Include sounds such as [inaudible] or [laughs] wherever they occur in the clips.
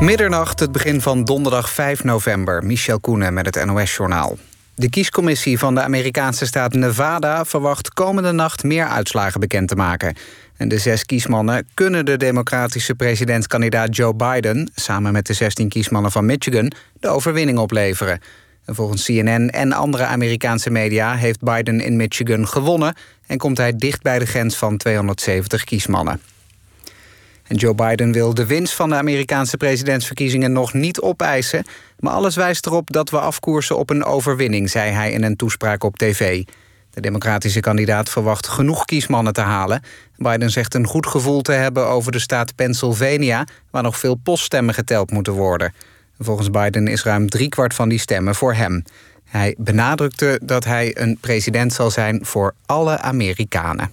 Middernacht, het begin van donderdag 5 november. Michel Koenen met het NOS-journaal. De kiescommissie van de Amerikaanse staat Nevada... verwacht komende nacht meer uitslagen bekend te maken. En de zes kiesmannen kunnen de democratische presidentskandidaat Joe Biden... samen met de 16 kiesmannen van Michigan de overwinning opleveren. En volgens CNN en andere Amerikaanse media heeft Biden in Michigan gewonnen... en komt hij dicht bij de grens van 270 kiesmannen. Joe Biden wil de winst van de Amerikaanse presidentsverkiezingen nog niet opeisen. Maar alles wijst erop dat we afkoersen op een overwinning, zei hij in een toespraak op tv. De democratische kandidaat verwacht genoeg kiesmannen te halen. Biden zegt een goed gevoel te hebben over de staat Pennsylvania... waar nog veel poststemmen geteld moeten worden. Volgens Biden is ruim driekwart van die stemmen voor hem. Hij benadrukte dat hij een president zal zijn voor alle Amerikanen.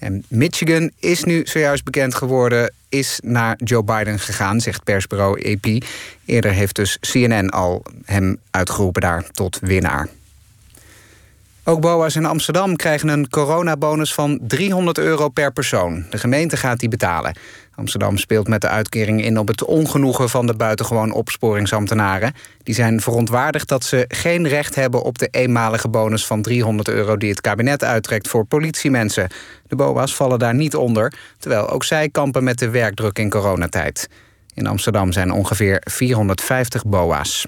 En Michigan is nu zojuist bekend geworden, is naar Joe Biden gegaan, zegt persbureau AP. Eerder heeft dus CNN al hem uitgeroepen daar tot winnaar. Ook BOA's in Amsterdam krijgen een coronabonus van 300 euro per persoon. De gemeente gaat die betalen. Amsterdam speelt met de uitkering in op het ongenoegen van de buitengewoon opsporingsambtenaren. Die zijn verontwaardigd dat ze geen recht hebben op de eenmalige bonus van 300 euro die het kabinet uittrekt voor politiemensen. De BOA's vallen daar niet onder, terwijl ook zij kampen met de werkdruk in coronatijd. In Amsterdam zijn ongeveer 450 BOA's.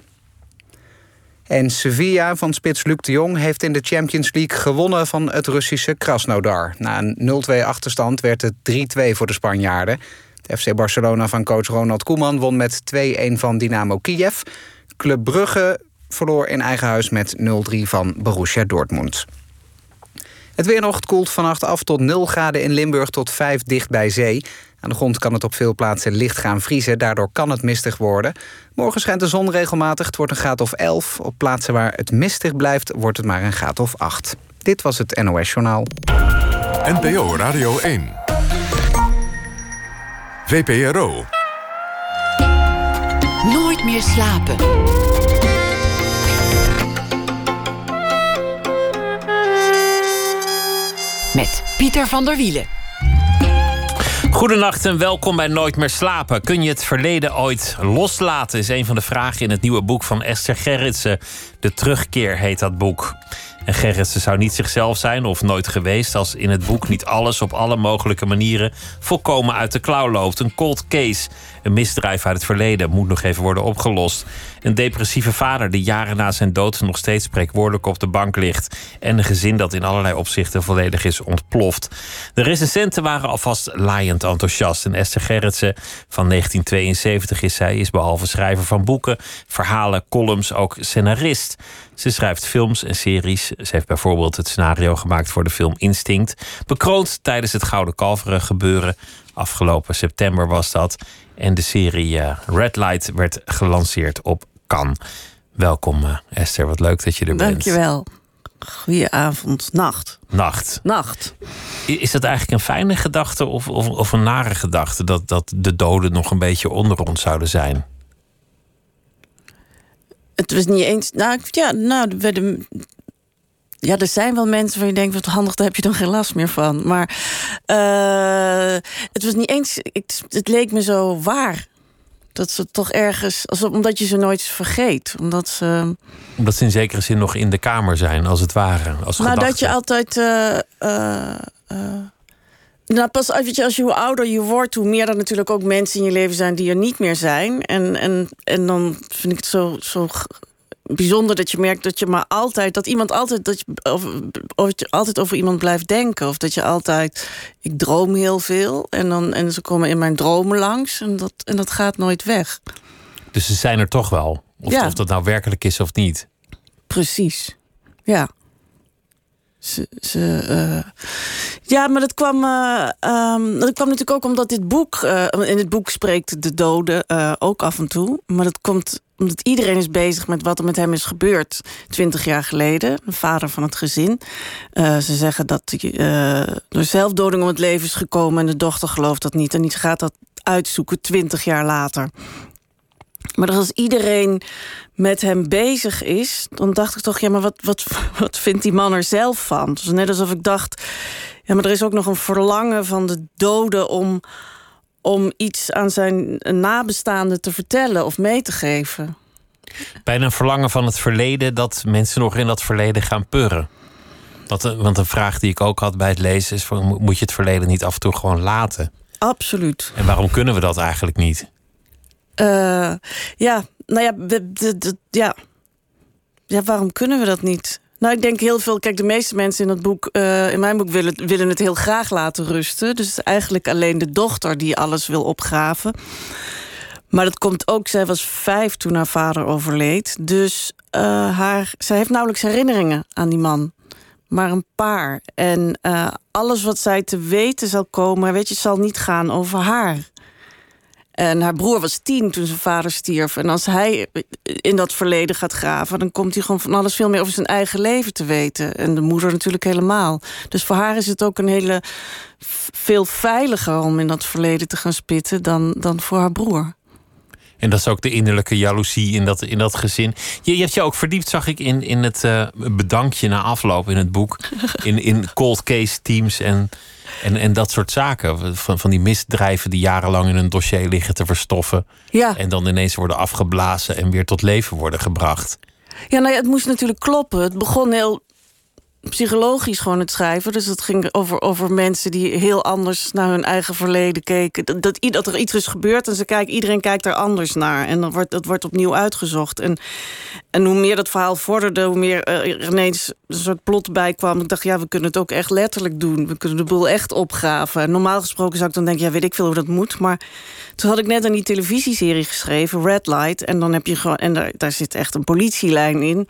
En Sevilla van spits Luc de Jong heeft in de Champions League gewonnen van het Russische Krasnodar. Na een 0-2 achterstand werd het 3-2 voor de Spanjaarden. De FC Barcelona van coach Ronald Koeman won met 2-1 van Dynamo Kiev. Club Brugge verloor in eigen huis met 0-3 van Borussia Dortmund. Het weer nog koelt vannacht af tot 0 graden in Limburg tot 5 dicht bij zee. Aan de grond kan het op veel plaatsen licht gaan vriezen. Daardoor kan het mistig worden. Morgen schijnt de zon regelmatig. Het wordt een graad of 11. Op plaatsen waar het mistig blijft, wordt het maar een graad of 8. Dit was het NOS Journaal. NPO Radio 1. VPRO. Nooit meer slapen. Met Pieter van der Wielen. Goedenacht en welkom bij Nooit meer slapen. Kun je het verleden ooit loslaten? Is een van de vragen in het nieuwe boek van Esther Gerritsen. De terugkeer heet dat boek. En Gerritsen zou niet zichzelf zijn of nooit geweest als in het boek niet alles op alle mogelijke manieren volkomen uit de klauw loopt. Een cold case, een misdrijf uit het verleden, moet nog even worden opgelost. Een depressieve vader die jaren na zijn dood nog steeds spreekwoordelijk op de bank ligt. En een gezin dat in allerlei opzichten volledig is ontploft. De recensenten waren alvast laaiend enthousiast. En Esther Gerritsen van 1972 is zij, is behalve schrijver van boeken, verhalen, columns ook scenarist. Ze schrijft films en series. Ze heeft bijvoorbeeld het scenario gemaakt voor de film Instinct. Bekroond tijdens het Gouden Kalveren gebeuren. Afgelopen september was dat. En de serie uh, Red Light werd gelanceerd op Cannes. Welkom uh, Esther, wat leuk dat je er bent. Dankjewel. Goedenavond, nacht. Nacht. Nacht. Is dat eigenlijk een fijne gedachte of, of, of een nare gedachte... Dat, dat de doden nog een beetje onder ons zouden zijn? Het was niet eens. Nou, ja, nou, werden, ja, er zijn wel mensen waar je denkt, wat handig, daar heb je dan geen last meer van. Maar uh, het was niet eens. Het, het, leek me zo waar. Dat ze toch ergens. Alsof, omdat je ze nooit vergeet. Omdat ze. Omdat ze in zekere zin nog in de kamer zijn, als het ware. Als nou, dat je altijd. Uh, uh, nou, pas als je, als je hoe ouder je wordt, hoe meer er natuurlijk ook mensen in je leven zijn die er niet meer zijn. En, en, en dan vind ik het zo, zo bijzonder dat je merkt dat je maar altijd, dat iemand altijd, dat je, of, of je altijd over iemand blijft denken. Of dat je altijd, ik droom heel veel en, dan, en ze komen in mijn dromen langs en dat, en dat gaat nooit weg. Dus ze zijn er toch wel, of, of dat nou werkelijk is of niet. Precies, ja. Ze, uh... ja, maar dat kwam, uh, um, dat kwam natuurlijk ook omdat dit boek... Uh, in het boek spreekt de dode ook af en toe. Maar dat komt omdat iedereen is bezig met wat er met hem is gebeurd... twintig jaar geleden, de vader van het gezin. ze zeggen dat hij door zelfdoding om het leven is gekomen... en de dochter gelooft dat niet. En die gaat dat uitzoeken twintig jaar later. Maar als iedereen met hem bezig is, dan dacht ik toch, ja, maar wat, wat, [laughs] wat vindt die man er zelf van? Het net alsof ik dacht, ja, maar er is ook nog een verlangen van de doden om, om iets aan zijn nabestaanden te vertellen of mee te geven. Bijna een verlangen van het verleden dat mensen nog in dat verleden gaan purren. Want, eh, want een vraag die ik ook had bij het lezen is: van, moet je het verleden niet af en toe gewoon laten? Absoluut. En waarom kunnen we dat eigenlijk niet? Uh, ja, nou ja, ja. ja, waarom kunnen we dat niet? Nou, ik denk heel veel. Kijk, de meeste mensen in het boek, uh, in mijn boek, willen, willen het heel graag laten rusten. Dus eigenlijk alleen de dochter die alles wil opgraven. Maar dat komt ook, zij was vijf toen haar vader overleed. Dus uh, haar, zij heeft nauwelijks herinneringen aan die man. Maar een paar. En alles wat zij te weten zal komen, weet je, zal niet gaan over haar. En haar broer was tien toen zijn vader stierf. En als hij in dat verleden gaat graven, dan komt hij gewoon van alles veel meer over zijn eigen leven te weten. En de moeder natuurlijk helemaal. Dus voor haar is het ook een hele veel veiliger om in dat verleden te gaan spitten dan, dan voor haar broer. En dat is ook de innerlijke jaloezie in dat, in dat gezin. Je, je hebt je ook verdiept, zag ik, in, in het uh, bedankje na afloop in het boek. [laughs] In, in cold case teams en, en, en dat soort zaken. Van, van die misdrijven die jarenlang in een dossier liggen te verstoffen. Ja. En dan ineens worden afgeblazen en weer tot leven worden gebracht. Ja, nou ja, het moest natuurlijk kloppen. Het begon heel psychologisch gewoon het schrijven. Dus het ging over, over mensen die heel anders naar hun eigen verleden keken. Dat, dat, dat er iets is gebeurd en ze kijken, iedereen kijkt er anders naar. En dan wordt, dat wordt opnieuw uitgezocht. En, en hoe meer dat verhaal vorderde, hoe meer er ineens een soort plot bij kwam. Ik dacht, ja, we kunnen het ook echt letterlijk doen. We kunnen de boel echt opgraven. En normaal gesproken zou ik dan denken, ja, weet ik veel hoe dat moet. Maar toen had ik net aan die televisieserie geschreven, Red Light. En dan heb je gewoon, en daar, daar zit echt een politielijn in.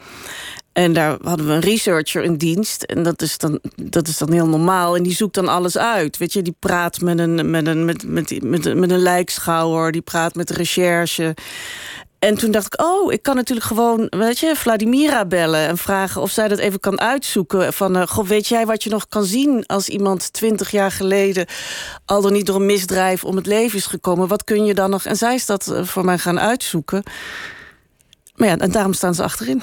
En daar hadden we een researcher in dienst. En dat is dan, dat is dan heel normaal. En die zoekt dan alles uit. Weet je, die praat met een, met een, met, met, met, een lijkschouwer. Die praat met de recherche. En toen dacht ik, oh, ik kan natuurlijk gewoon, weet je, Vladimira bellen en vragen of zij dat even kan uitzoeken. Van, uh, goh, weet jij wat je nog kan zien als iemand twintig jaar geleden al dan niet door een misdrijf om het leven is gekomen? Wat kun je dan nog? En zij is dat eh, voor mij gaan uitzoeken. Maar ja, en daarom staan ze achterin.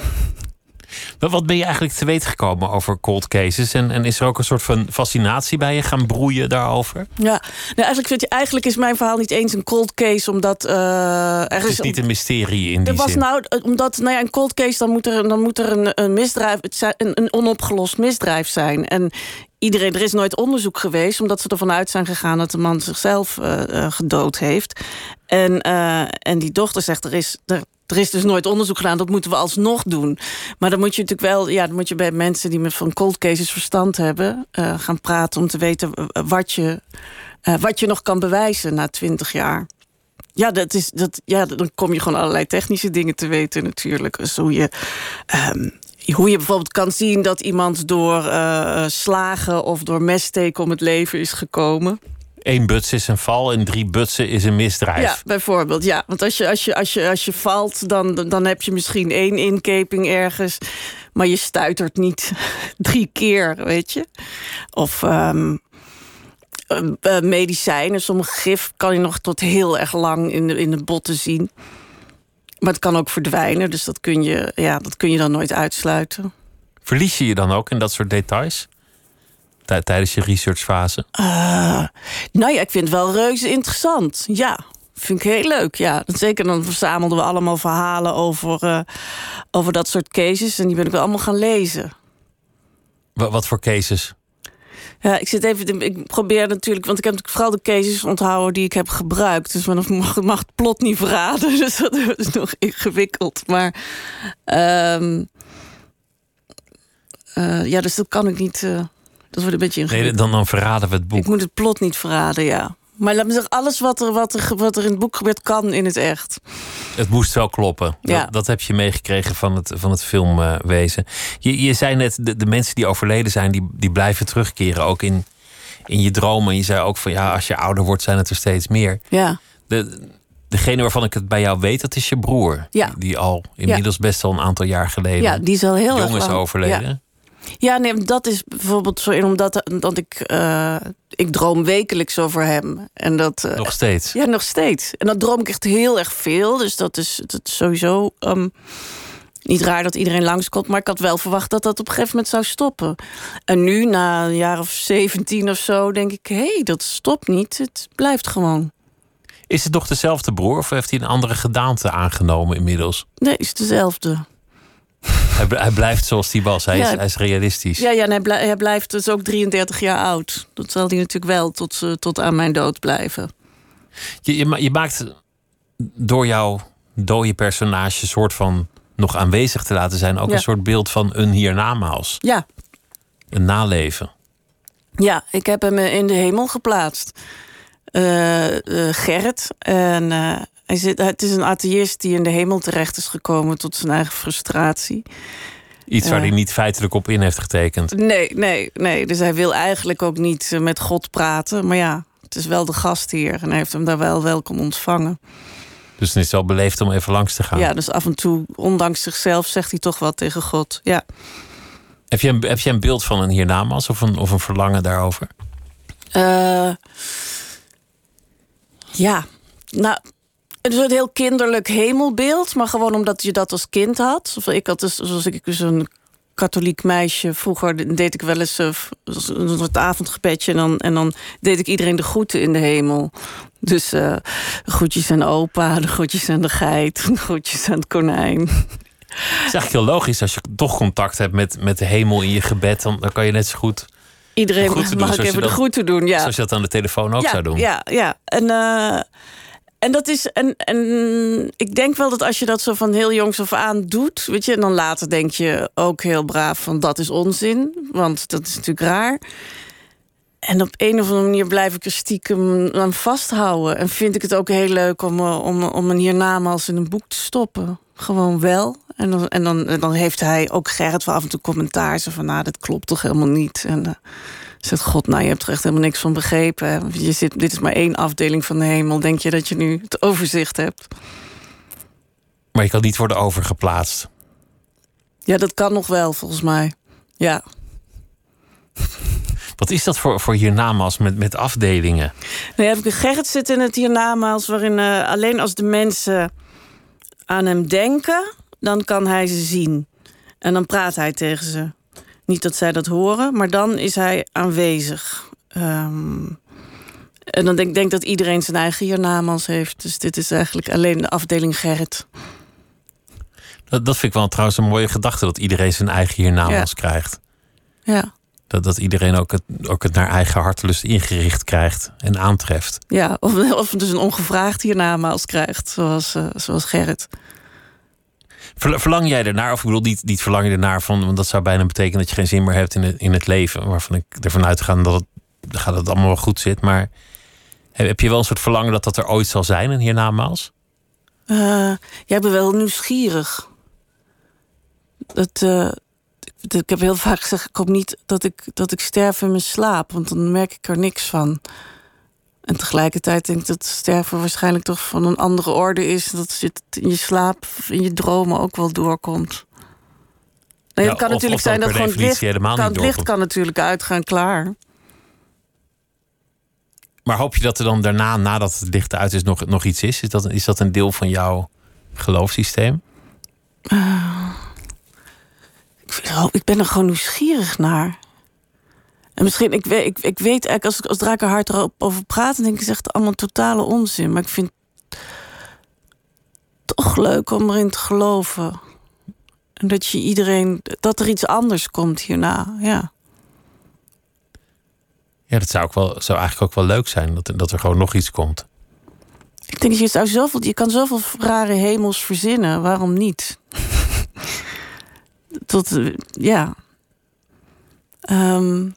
Wat ben je eigenlijk te weten gekomen over cold cases? En, en is er ook een soort van fascinatie bij je gaan broeien daarover? Ja, nou, eigenlijk, je, eigenlijk is mijn verhaal niet eens een cold case, omdat. Uh, er het is, niet een mysterie in die er was zin. Nou, omdat nou ja, een cold case, dan moet er, dan moet er een, een misdrijf, een, een onopgelost misdrijf zijn. En iedereen, er is nooit onderzoek geweest, omdat ze ervan uit zijn gegaan dat de man zichzelf uh, uh, gedood heeft. En, uh, en die dochter zegt: er is. Er, er is dus nooit onderzoek gedaan, dat moeten we alsnog doen. Maar dan moet je natuurlijk wel, ja, dan moet je bij mensen die met van cold cases verstand hebben, uh, gaan praten om te weten wat je, uh, wat je nog kan bewijzen na twintig jaar. Ja, dat is, dat, ja, dan kom je gewoon allerlei technische dingen te weten natuurlijk. Dus hoe je. Um, hoe je bijvoorbeeld kan zien dat iemand door slagen of door messteken om het leven is gekomen. Eén buts is een val en drie butsen is een misdrijf. Ja, bijvoorbeeld. Ja, want als je, als je, als je, als je valt, dan, dan heb je misschien één inkeping ergens. Maar je stuitert niet [laughs] drie keer, weet je. Of um, uh, medicijnen. Sommige gif kan je nog tot heel erg lang in de, in de botten zien. Maar het kan ook verdwijnen, dus dat kun je, ja, dat kun je dan nooit uitsluiten. Verlies je je dan ook in dat soort details? Tijdens je researchfase? Uh, nou ja, ik vind het wel reuze interessant. Ja, vind ik heel leuk. Ja, zeker dan verzamelden we allemaal verhalen over, uh, over dat soort cases. En die ben ik wel allemaal gaan lezen. Wat, wat voor cases? Ja, ik zit even. Ik probeer natuurlijk, want ik heb vooral de cases onthouden die ik heb gebruikt. Dus maar mag, mag het plot niet verraden. [laughs] Dus dat is nog ingewikkeld. Maar. Um, uh, ja, dus dat kan ik niet. Uh, dat wordt een beetje ingewikkeld. Nee, dan, dan verraden we het boek. Ik moet het plot niet verraden, ja. Maar laat me zeggen, alles wat er, wat, er, wat er in het boek gebeurt, kan in het echt. Het moest wel kloppen. Ja. Dat, dat heb je meegekregen van het, van het filmwezen. je, je zei net, de, de mensen die overleden zijn, die, die blijven terugkeren. Ook in, in je dromen. Je zei ook van ja, als je ouder wordt, zijn het er steeds meer. Ja. De, degene waarvan ik het bij jou weet, dat is je broer. Ja. Die al inmiddels ja. best al een aantal jaar geleden. Ja, die is al heel jong erg is overleden. Ja. Nee, dat is bijvoorbeeld zo in omdat dat ik, uh, ik droom wekelijks over hem. En dat, uh, nog steeds? Ja, nog steeds. En dat droom ik echt heel erg veel. Dus dat is, dat is sowieso um, niet raar dat iedereen langskomt. Maar ik had wel verwacht dat dat op een gegeven moment zou stoppen. En nu, na een jaar of 17 of zo, denk ik... hé, hey, dat stopt niet. Het blijft gewoon. Is het nog dezelfde broer of heeft hij een andere gedaante aangenomen inmiddels? Nee, is dezelfde. Hij, bl- hij blijft zoals hij was. Hij, is, hij is realistisch. Ja, ja en hij, blij- hij blijft dus ook 33 jaar oud. Dat zal hij natuurlijk wel tot, eh, tot aan mijn dood blijven. Je, je, ma- je maakt door jouw dode personage soort van nog aanwezig te laten zijn... ook Ja. een soort beeld van een hiernamaals. Ja, Een naleven. ja ik heb hem eh, in de hemel geplaatst. Eh, Gerrit. En hij zit, het is een atheïst die in de hemel terecht is gekomen tot zijn eigen frustratie. Iets waar hij niet feitelijk op in heeft getekend. Nee, nee, nee. Dus hij wil eigenlijk ook niet eh, met God praten. Maar ja, het is wel de gastheer. En hij heeft hem daar wel welkom ontvangen. Dus dan is het wel beleefd om even langs te gaan. Ja, dus af en toe, ondanks zichzelf, zegt hij toch wat tegen God. Ja. Heb, je een, heb je een beeld van een hiernamaals of een, of een verlangen daarover? Eh, ja, nou, het is een heel kinderlijk hemelbeeld, maar gewoon omdat je dat als kind had. Of ik had dus, zoals ik dus een katholiek meisje vroeger deed ik wel eens eh, een soort avondgebedje en dan, en dan deed ik iedereen de groeten in de hemel. Dus eh, de groetjes aan opa, de groetjes aan de geit, [laughs] de groetjes aan het konijn. Het is eigenlijk heel logisch als je toch contact hebt met, met de hemel in je gebed. Dan, dan kan je net zo goed, Iedereen doen, mag ik je even de groeten doen. Ja. zoals je dat aan de telefoon ook ja, zou doen. Ja, ja. En, eh, en dat is. En, en ik denk wel dat als je dat zo van heel jongs af aan doet, weet je, en dan later denk je ook heel braaf van dat is onzin, want dat is natuurlijk raar. En op een of andere manier blijf ik er stiekem aan vasthouden. En vind ik het ook heel leuk om, eh, om, om een hiernamaals in een boek te stoppen. Gewoon wel. En dan, en dan, dan heeft hij ook Gerrit wel af en toe commentaar. Zo van, nou, dat klopt toch helemaal niet. En eh, zegt God, nou, je hebt er echt helemaal niks van begrepen. Je zit, dit is maar één afdeling van de hemel. Denk je dat je nu het overzicht hebt? Maar je kan niet worden overgeplaatst. Ja, dat kan nog wel, volgens mij. Ja. [laughs] Wat is dat voor, voor hiernamaals met, met afdelingen? Nou, heb ik een Gerrit zit in het hiernamaals... waarin eh, alleen als de mensen aan hem denken... dan kan hij ze zien. En dan praat hij tegen ze. Niet dat zij dat horen, maar dan is hij aanwezig. Ehm, en dan denk ik denk dat iedereen zijn eigen hiernamaals heeft. Dus dit is eigenlijk alleen de afdeling Gerrit. Dat, dat vind ik wel trouwens een mooie gedachte, dat iedereen zijn eigen hiernamaals krijgt. Ja, Dat, dat iedereen ook het, ook het naar eigen hartelust ingericht krijgt en aantreft. ja. Of, of dus een ongevraagd hiernamaals krijgt, zoals, eh, zoals Gerrit. Ver- Verlang jij ernaar? Of ik bedoel, niet, niet verlang je ernaar van, want dat zou bijna betekenen dat je geen zin meer hebt in het, in het leven. Waarvan ik ervan uitga dat het, dat het allemaal wel goed zit. Maar heb je wel een soort verlangen dat dat er ooit zal zijn, een hiernamaals? Eh jij bent wel nieuwsgierig. Dat, eh, ik- ik heb heel vaak gezegd, ik hoop niet dat ik, dat ik sterf in mijn slaap. Want dan merk ik er niks van. En tegelijkertijd denk ik dat sterven waarschijnlijk toch van een andere orde is. Dat het in je slaap, in je dromen ook wel doorkomt. Nee, Ja, het kan of- natuurlijk of zijn dat gewoon licht, kan, het licht kan natuurlijk uitgaan, klaar. Maar hoop je dat er dan daarna, nadat het licht uit is, nog, nog iets is? Is dat, is dat een deel van jouw geloofssysteem? Ik, vind- oh, ik ben er gewoon nieuwsgierig naar. En misschien, ik weet, ik, ik weet eigenlijk, als ik als Drakenhart erop over praat, dan denk ik, zegt allemaal totale onzin. Maar ik vind het toch leuk om erin te geloven. En dat je iedereen, dat er iets anders komt hierna. Ja. Ja, dat zou, ook wel, zou eigenlijk ook wel leuk zijn, dat, dat er gewoon nog iets komt. Ik denk dat je, zou zoveel, je kan zoveel rare hemels verzinnen. Waarom niet? [laughs] Tot, eh, ja. Ehm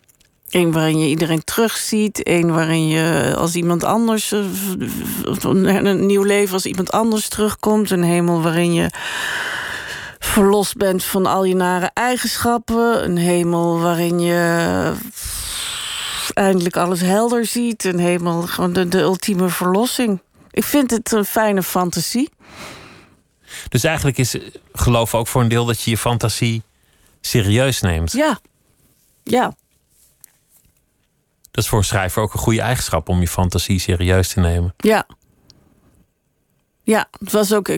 Eén waarin je iedereen terugziet. Eén waarin je als iemand anders... eh, een nieuw leven als iemand anders terugkomt. Een hemel waarin je verlost bent van al je nare eigenschappen. Een hemel waarin je eindelijk alles helder ziet. Een hemel, gewoon de, de ultieme verlossing. Ik vind het een fijne fantasie. Dus eigenlijk is eh, geloof ook voor een deel dat je je fantasie serieus neemt. Ja. Ja. Dat is voor een schrijver ook een goede eigenschap om je fantasie serieus te nemen. Ja. Ja, het was ook.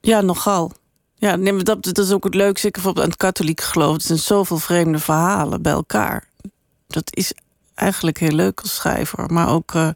Ja, nogal. Ja, nee, dat, dat is ook het leukste. Ik bijvoorbeeld aan het katholiek geloof. Er zijn zoveel vreemde verhalen bij elkaar. Dat is eigenlijk heel leuk als schrijver. Maar ook. Ik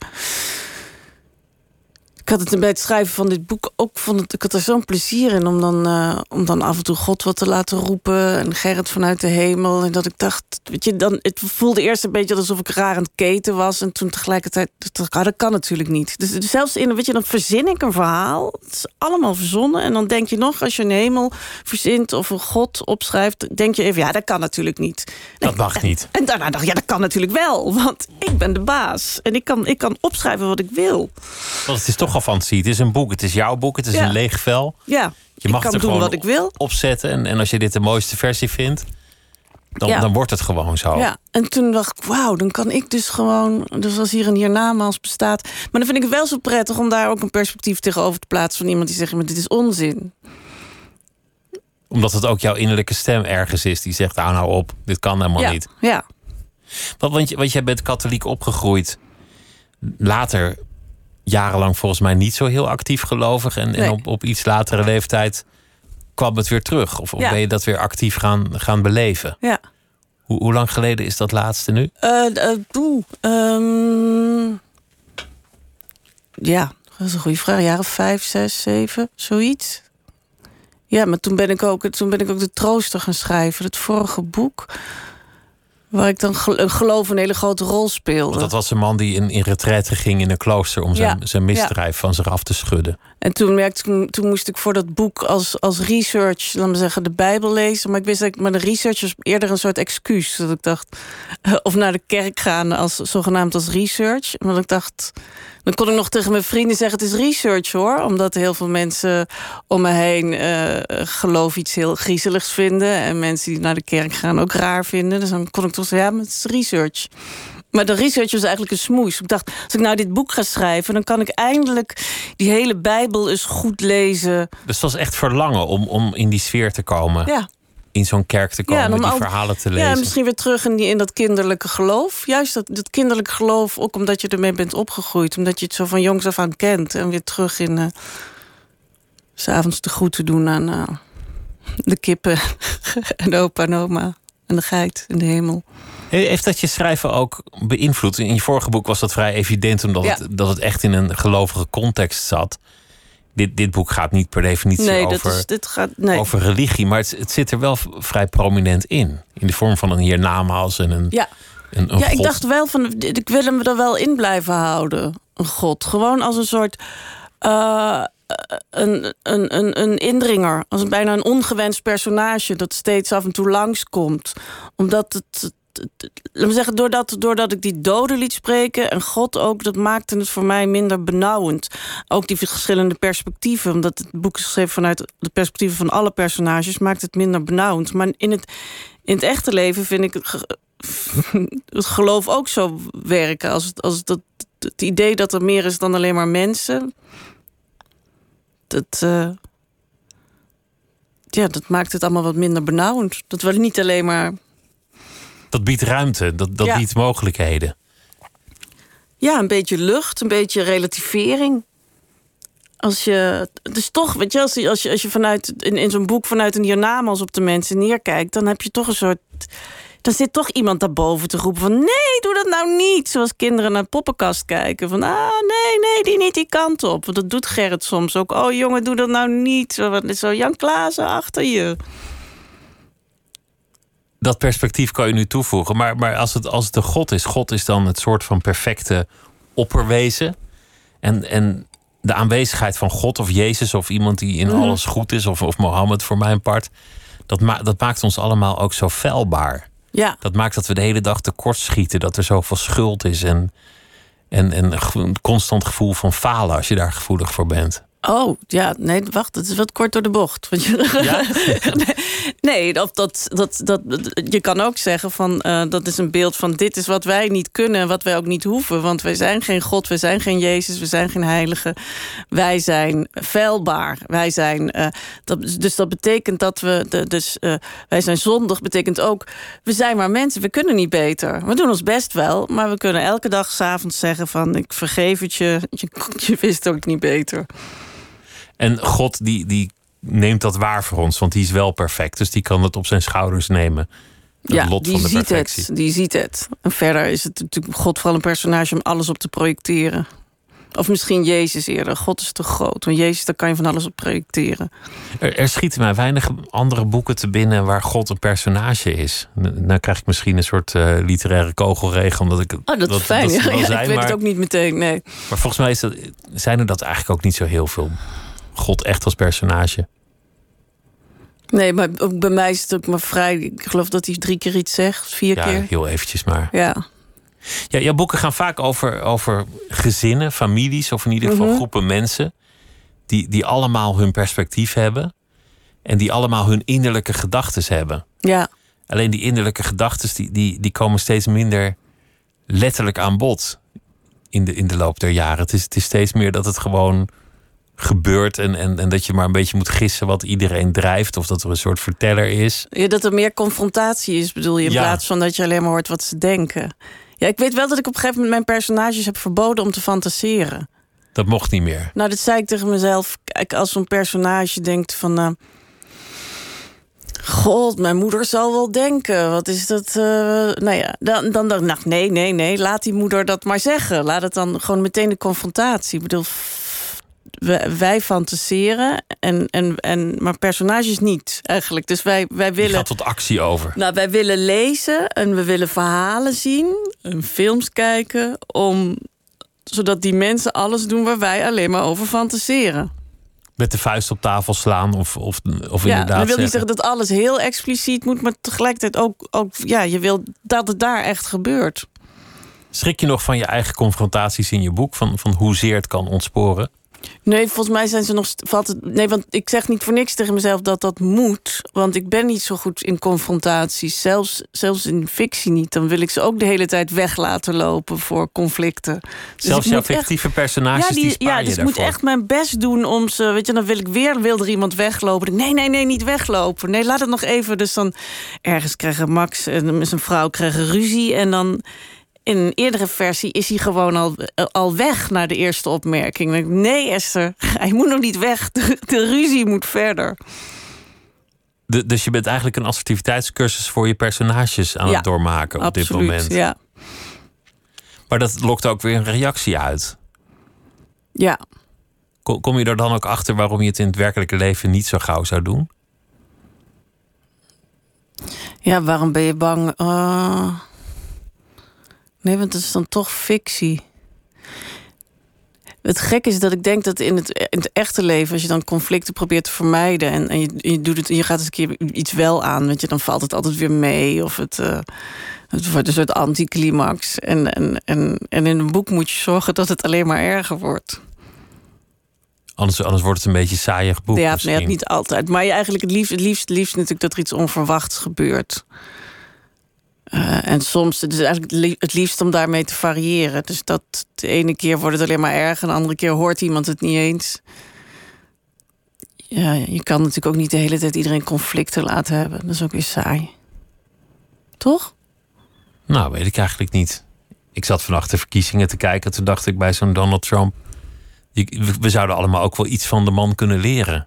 had het bij het schrijven van dit boek ook vond het, ik had er zo'n plezier in om dan, uh, om dan af en toe God wat te laten roepen en Gerrit vanuit de hemel. En dat ik dacht, weet je, dan, het voelde eerst een beetje alsof ik raar aan het keten was. En toen tegelijkertijd, dacht ah, dat kan natuurlijk niet. Dus, dus, zelfs in, weet je, dan verzin ik een verhaal. Het is allemaal verzonnen. En dan denk je nog, als je een hemel verzint of een God opschrijft, denk je even, ja, dat kan natuurlijk niet. Dat mag niet. En, daarna dacht ik, ja, dat kan natuurlijk wel. Want ik ben de baas. En ik kan, ik kan opschrijven wat ik wil. Want het is toch fantasie. Het is een boek. Het is jouw boek. Het is een leeg vel. Ja, je mag kan er doen wat ik wil. opzetten. En, en als je dit de mooiste versie vindt, dan, dan wordt het gewoon zo. Ja, en toen dacht ik, wauw, dan kan ik dus gewoon... Dus als hier een hiernamaals bestaat... Maar dan vind ik het wel zo prettig om daar ook een perspectief tegenover te plaatsen... van iemand die zegt, maar dit is onzin. Omdat het ook jouw innerlijke stem ergens is die zegt, hou nou op, dit kan helemaal ja, niet. Ja. Want, want, je, want jij bent katholiek opgegroeid. Later jarenlang volgens mij niet zo heel actief gelovig. En, en op, op iets latere leeftijd kwam het weer terug. Of, of ben je dat weer actief gaan, gaan beleven? Ja. Hoe, hoe lang geleden is dat laatste nu? Uh, uh, ja, dat is een goede vraag. Jaren vijf, zes, zeven, zoiets. Ja, maar toen ben ik ook, toen ben ik ook de trooster gaan schrijven. Het vorige boek. Waar ik dan geloof een hele grote rol speelde. dat was een man die in, in retraite ging in een klooster om zijn, zijn misdrijf van zich af te schudden. En toen, merkte toen moest ik voor dat boek als, als research, laten we zeggen, de Bijbel lezen. Maar ik wist dat ik, maar de research was eerder een soort excuus. Dat ik dacht, [laughs] of naar de kerk gaan als zogenaamd als research. Want ik dacht, dan kon ik nog tegen mijn vrienden zeggen: het is research hoor. Omdat heel veel mensen om me heen uh, geloof iets heel griezeligs vinden. En mensen die naar de kerk gaan ook raar vinden. Dus dan kon ik zeggen: ja, maar het is research. Maar de research was eigenlijk een smoes. Ik dacht, als ik nou dit boek ga schrijven, dan kan ik eindelijk die hele Bijbel eens goed lezen. Dus het was echt verlangen om, om in die sfeer te komen. Ja in zo'n kerk te komen, ja, die verhalen te lezen. Ja, misschien weer terug in, die, in dat kinderlijke geloof. Juist dat, dat kinderlijke geloof, ook omdat je ermee bent opgegroeid. Omdat je het zo van jongs af aan kent. En weer terug in... Uh, S'avonds de groeten doen aan uh, de kippen [laughs] en opa en oma. En de geit in de hemel. Heeft dat je schrijven ook beïnvloed? In je vorige boek was dat vrij evident... omdat het, dat het echt in een gelovige context zat dit, dit boek gaat niet per definitie nee, over, dat is, dit gaat, nee. over religie, maar het, het, zit er wel vrij prominent in. In de vorm van een hiernamaals en een. Ja, een, een ja ik dacht wel van, ik wil hem er wel in blijven houden. Een god. Gewoon als een soort. Uh, een, een, een, een indringer, als bijna een ongewenst personage dat steeds af en toe langskomt. Omdat het, laat me zeggen, doordat, doordat ik die doden liet spreken en God ook, dat maakte het voor mij minder benauwend. Ook die verschillende perspectieven, omdat het boek is geschreven vanuit de perspectieven van alle personages, maakt het minder benauwend. Maar in het, in het echte leven vind ik het, [laughs] geloof ook zo werken. Als, als het, het, idee dat er meer is dan alleen maar mensen. Dat. Uh, ja, dat maakt het allemaal wat minder benauwend. Dat we niet alleen maar dat biedt ruimte, dat, dat biedt mogelijkheden. Ja, een beetje lucht, een beetje relativering. Als je, dus toch, weet je, als je, als je, als je vanuit in, in zo'n boek vanuit een hiernamaals op de mensen neerkijkt, dan heb je toch een soort. Dan zit toch iemand daarboven te roepen van nee, doe dat nou niet. Zoals kinderen naar poppenkast kijken. Van ah, nee, nee, niet die kant op. Want dat doet Gerrit soms ook. Oh jongen, doe dat nou niet. Zo, zo Jan Klaassen achter je dat perspectief kan je nu toevoegen. Maar, maar als, het, als het de God is, God is dan het soort van perfecte opperwezen. En, en de aanwezigheid van God of Jezus of iemand die in mhm. alles goed is, of, of Mohammed voor mijn part, dat, ma dat maakt ons allemaal ook zo feilbaar. Ja. Dat maakt dat we de hele dag tekort schieten, dat er zoveel schuld is en, en, en een constant gevoel van falen als je daar gevoelig voor bent. Oh, ja, nee, wacht, het is wat kort door de bocht. Ja? [laughs] nee, dat, dat, dat, dat, je kan ook zeggen van uh, dat is een beeld van dit is wat wij niet kunnen en wat wij ook niet hoeven. Want wij zijn geen God, wij zijn geen Jezus, we zijn geen heilige. Wij zijn vuilbaar. Wij zijn, uh, dat, dus dat betekent dat we, de, dus uh, wij zijn zondig, betekent ook, we zijn maar mensen, we kunnen niet beter. We doen ons best wel, maar we kunnen elke dag s'avonds zeggen van ik vergeef het je, je, je wist ook niet beter. En God die, die neemt dat waar voor ons, want die is wel perfect. Dus die kan het op zijn schouders nemen. Het ja, lot die van de ziet perfectie. het. Die ziet het. En verder is het natuurlijk God vooral een personage om alles op te projecteren. Of misschien Jezus eerder. God is te groot. Want Jezus, daar kan je van alles op projecteren. Er, er schieten mij weinig andere boeken te binnen waar God een personage is. Nou krijg ik misschien een soort eh, literaire kogelregen, omdat ik. Oh, dat is fijn. Ja, [laughs] wel ja, zijn, ik weet maar, het ook niet meteen, nee. maar volgens mij is dat, zijn er dat eigenlijk ook niet zo heel veel. God echt als personage. Nee, maar ook bij mij is het ook maar vrij. Ik geloof dat hij drie keer iets zegt, vier Ja, keer. heel eventjes maar. Ja. Ja, jouw boeken gaan vaak over, over gezinnen, families, of in ieder geval Mhm. groepen mensen. Die, die allemaal hun perspectief hebben. En die allemaal hun innerlijke gedachten hebben. ja. Alleen die innerlijke gedachten die, die, die komen steeds minder letterlijk aan bod in de, in de loop der jaren. Het is, het is steeds meer dat het gewoon gebeurt en, en, en dat je maar een beetje moet gissen wat iedereen drijft. Of dat er een soort verteller is. Ja, dat er meer confrontatie is, bedoel je, in Ja. plaats van dat je alleen maar hoort wat ze denken. Ja, ik weet wel dat ik op een gegeven moment mijn personages heb verboden om te fantaseren. Dat mocht niet meer. Nou, dat zei ik tegen mezelf. Kijk, als zo'n personage denkt van. eh, God, mijn moeder zal wel denken. Wat is dat? eh, nou ja, dan, dan ik, nou, nee, nee, nee. Laat die moeder dat maar zeggen. Laat het dan gewoon meteen de confrontatie. Ik bedoel, wij, fantaseren, en, en, en, maar personages niet eigenlijk. Dus wij, wij willen. gaat tot actie over. Nou, wij willen lezen en we willen verhalen zien, en films kijken, om, zodat die mensen alles doen waar wij alleen maar over fantaseren. Met de vuist op tafel slaan of, of, of Ja, inderdaad dat wil niet zeggen, zeggen dat alles heel expliciet moet, maar tegelijkertijd ook, ook ja, je wil dat het daar echt gebeurt. Schrik je nog van je eigen confrontaties in je boek? Van, van hoezeer het kan ontsporen? Nee, volgens mij zijn ze nog. Valt het, nee, want ik zeg niet voor niks tegen mezelf dat dat moet. Want ik ben niet zo goed in confrontaties. Zelfs, zelfs in fictie niet. Dan wil ik ze ook de hele tijd weg laten lopen voor conflicten. Dus Zelfs jouw echt- fictieve personages, ja, die, ja, dus ik moet echt mijn best doen om ze. Weet je, dan wil ik weer wil er iemand weglopen. Nee, nee, nee, niet weglopen. Nee, laat het nog even. Dus dan ergens krijgen Max en zijn vrouw krijgen ruzie. En dan in een eerdere versie is hij gewoon al, al weg naar de eerste opmerking. Nee, Esther, [laughs] hij moet nog niet weg. De, de ruzie moet verder. De- dus je bent eigenlijk een assertiviteitscursus voor je personages aan Ja, het doormaken op dit moment. Ja. Maar dat lokt ook weer een reactie uit. ja. Ko- Kom je er dan ook achter waarom je het in het werkelijke leven niet zo gauw zou doen? Ja, waarom ben je bang? Ah. Nee, want het is dan toch fictie. Het gek is dat ik denk dat in het, in het echte leven, als je dan conflicten probeert te vermijden en, en je, je, doet het, je gaat eens een keer iets wel aan, weet je, dan valt het altijd weer mee of het, eh, het wordt een soort anticlimax. En, en, en, en in een boek moet je zorgen dat het alleen maar erger wordt. Anders, anders wordt het een beetje saaiig boek. ja, nee, niet altijd. Maar je eigenlijk het liefst, het liefst, het liefst natuurlijk dat er iets onverwachts gebeurt. Eh, en soms het is eigenlijk het lie- het liefst om daarmee te variëren. Dus dat de ene keer wordt het alleen maar erg... en de andere keer hoort iemand het niet eens. Ja, je kan natuurlijk ook niet de hele tijd iedereen conflicten laten hebben. Dat is ook weer saai. Toch? Nou, weet ik eigenlijk niet. Ik zat vannacht de verkiezingen te kijken. Toen dacht ik bij zo'n Donald Trump. We zouden allemaal ook wel iets van de man kunnen leren.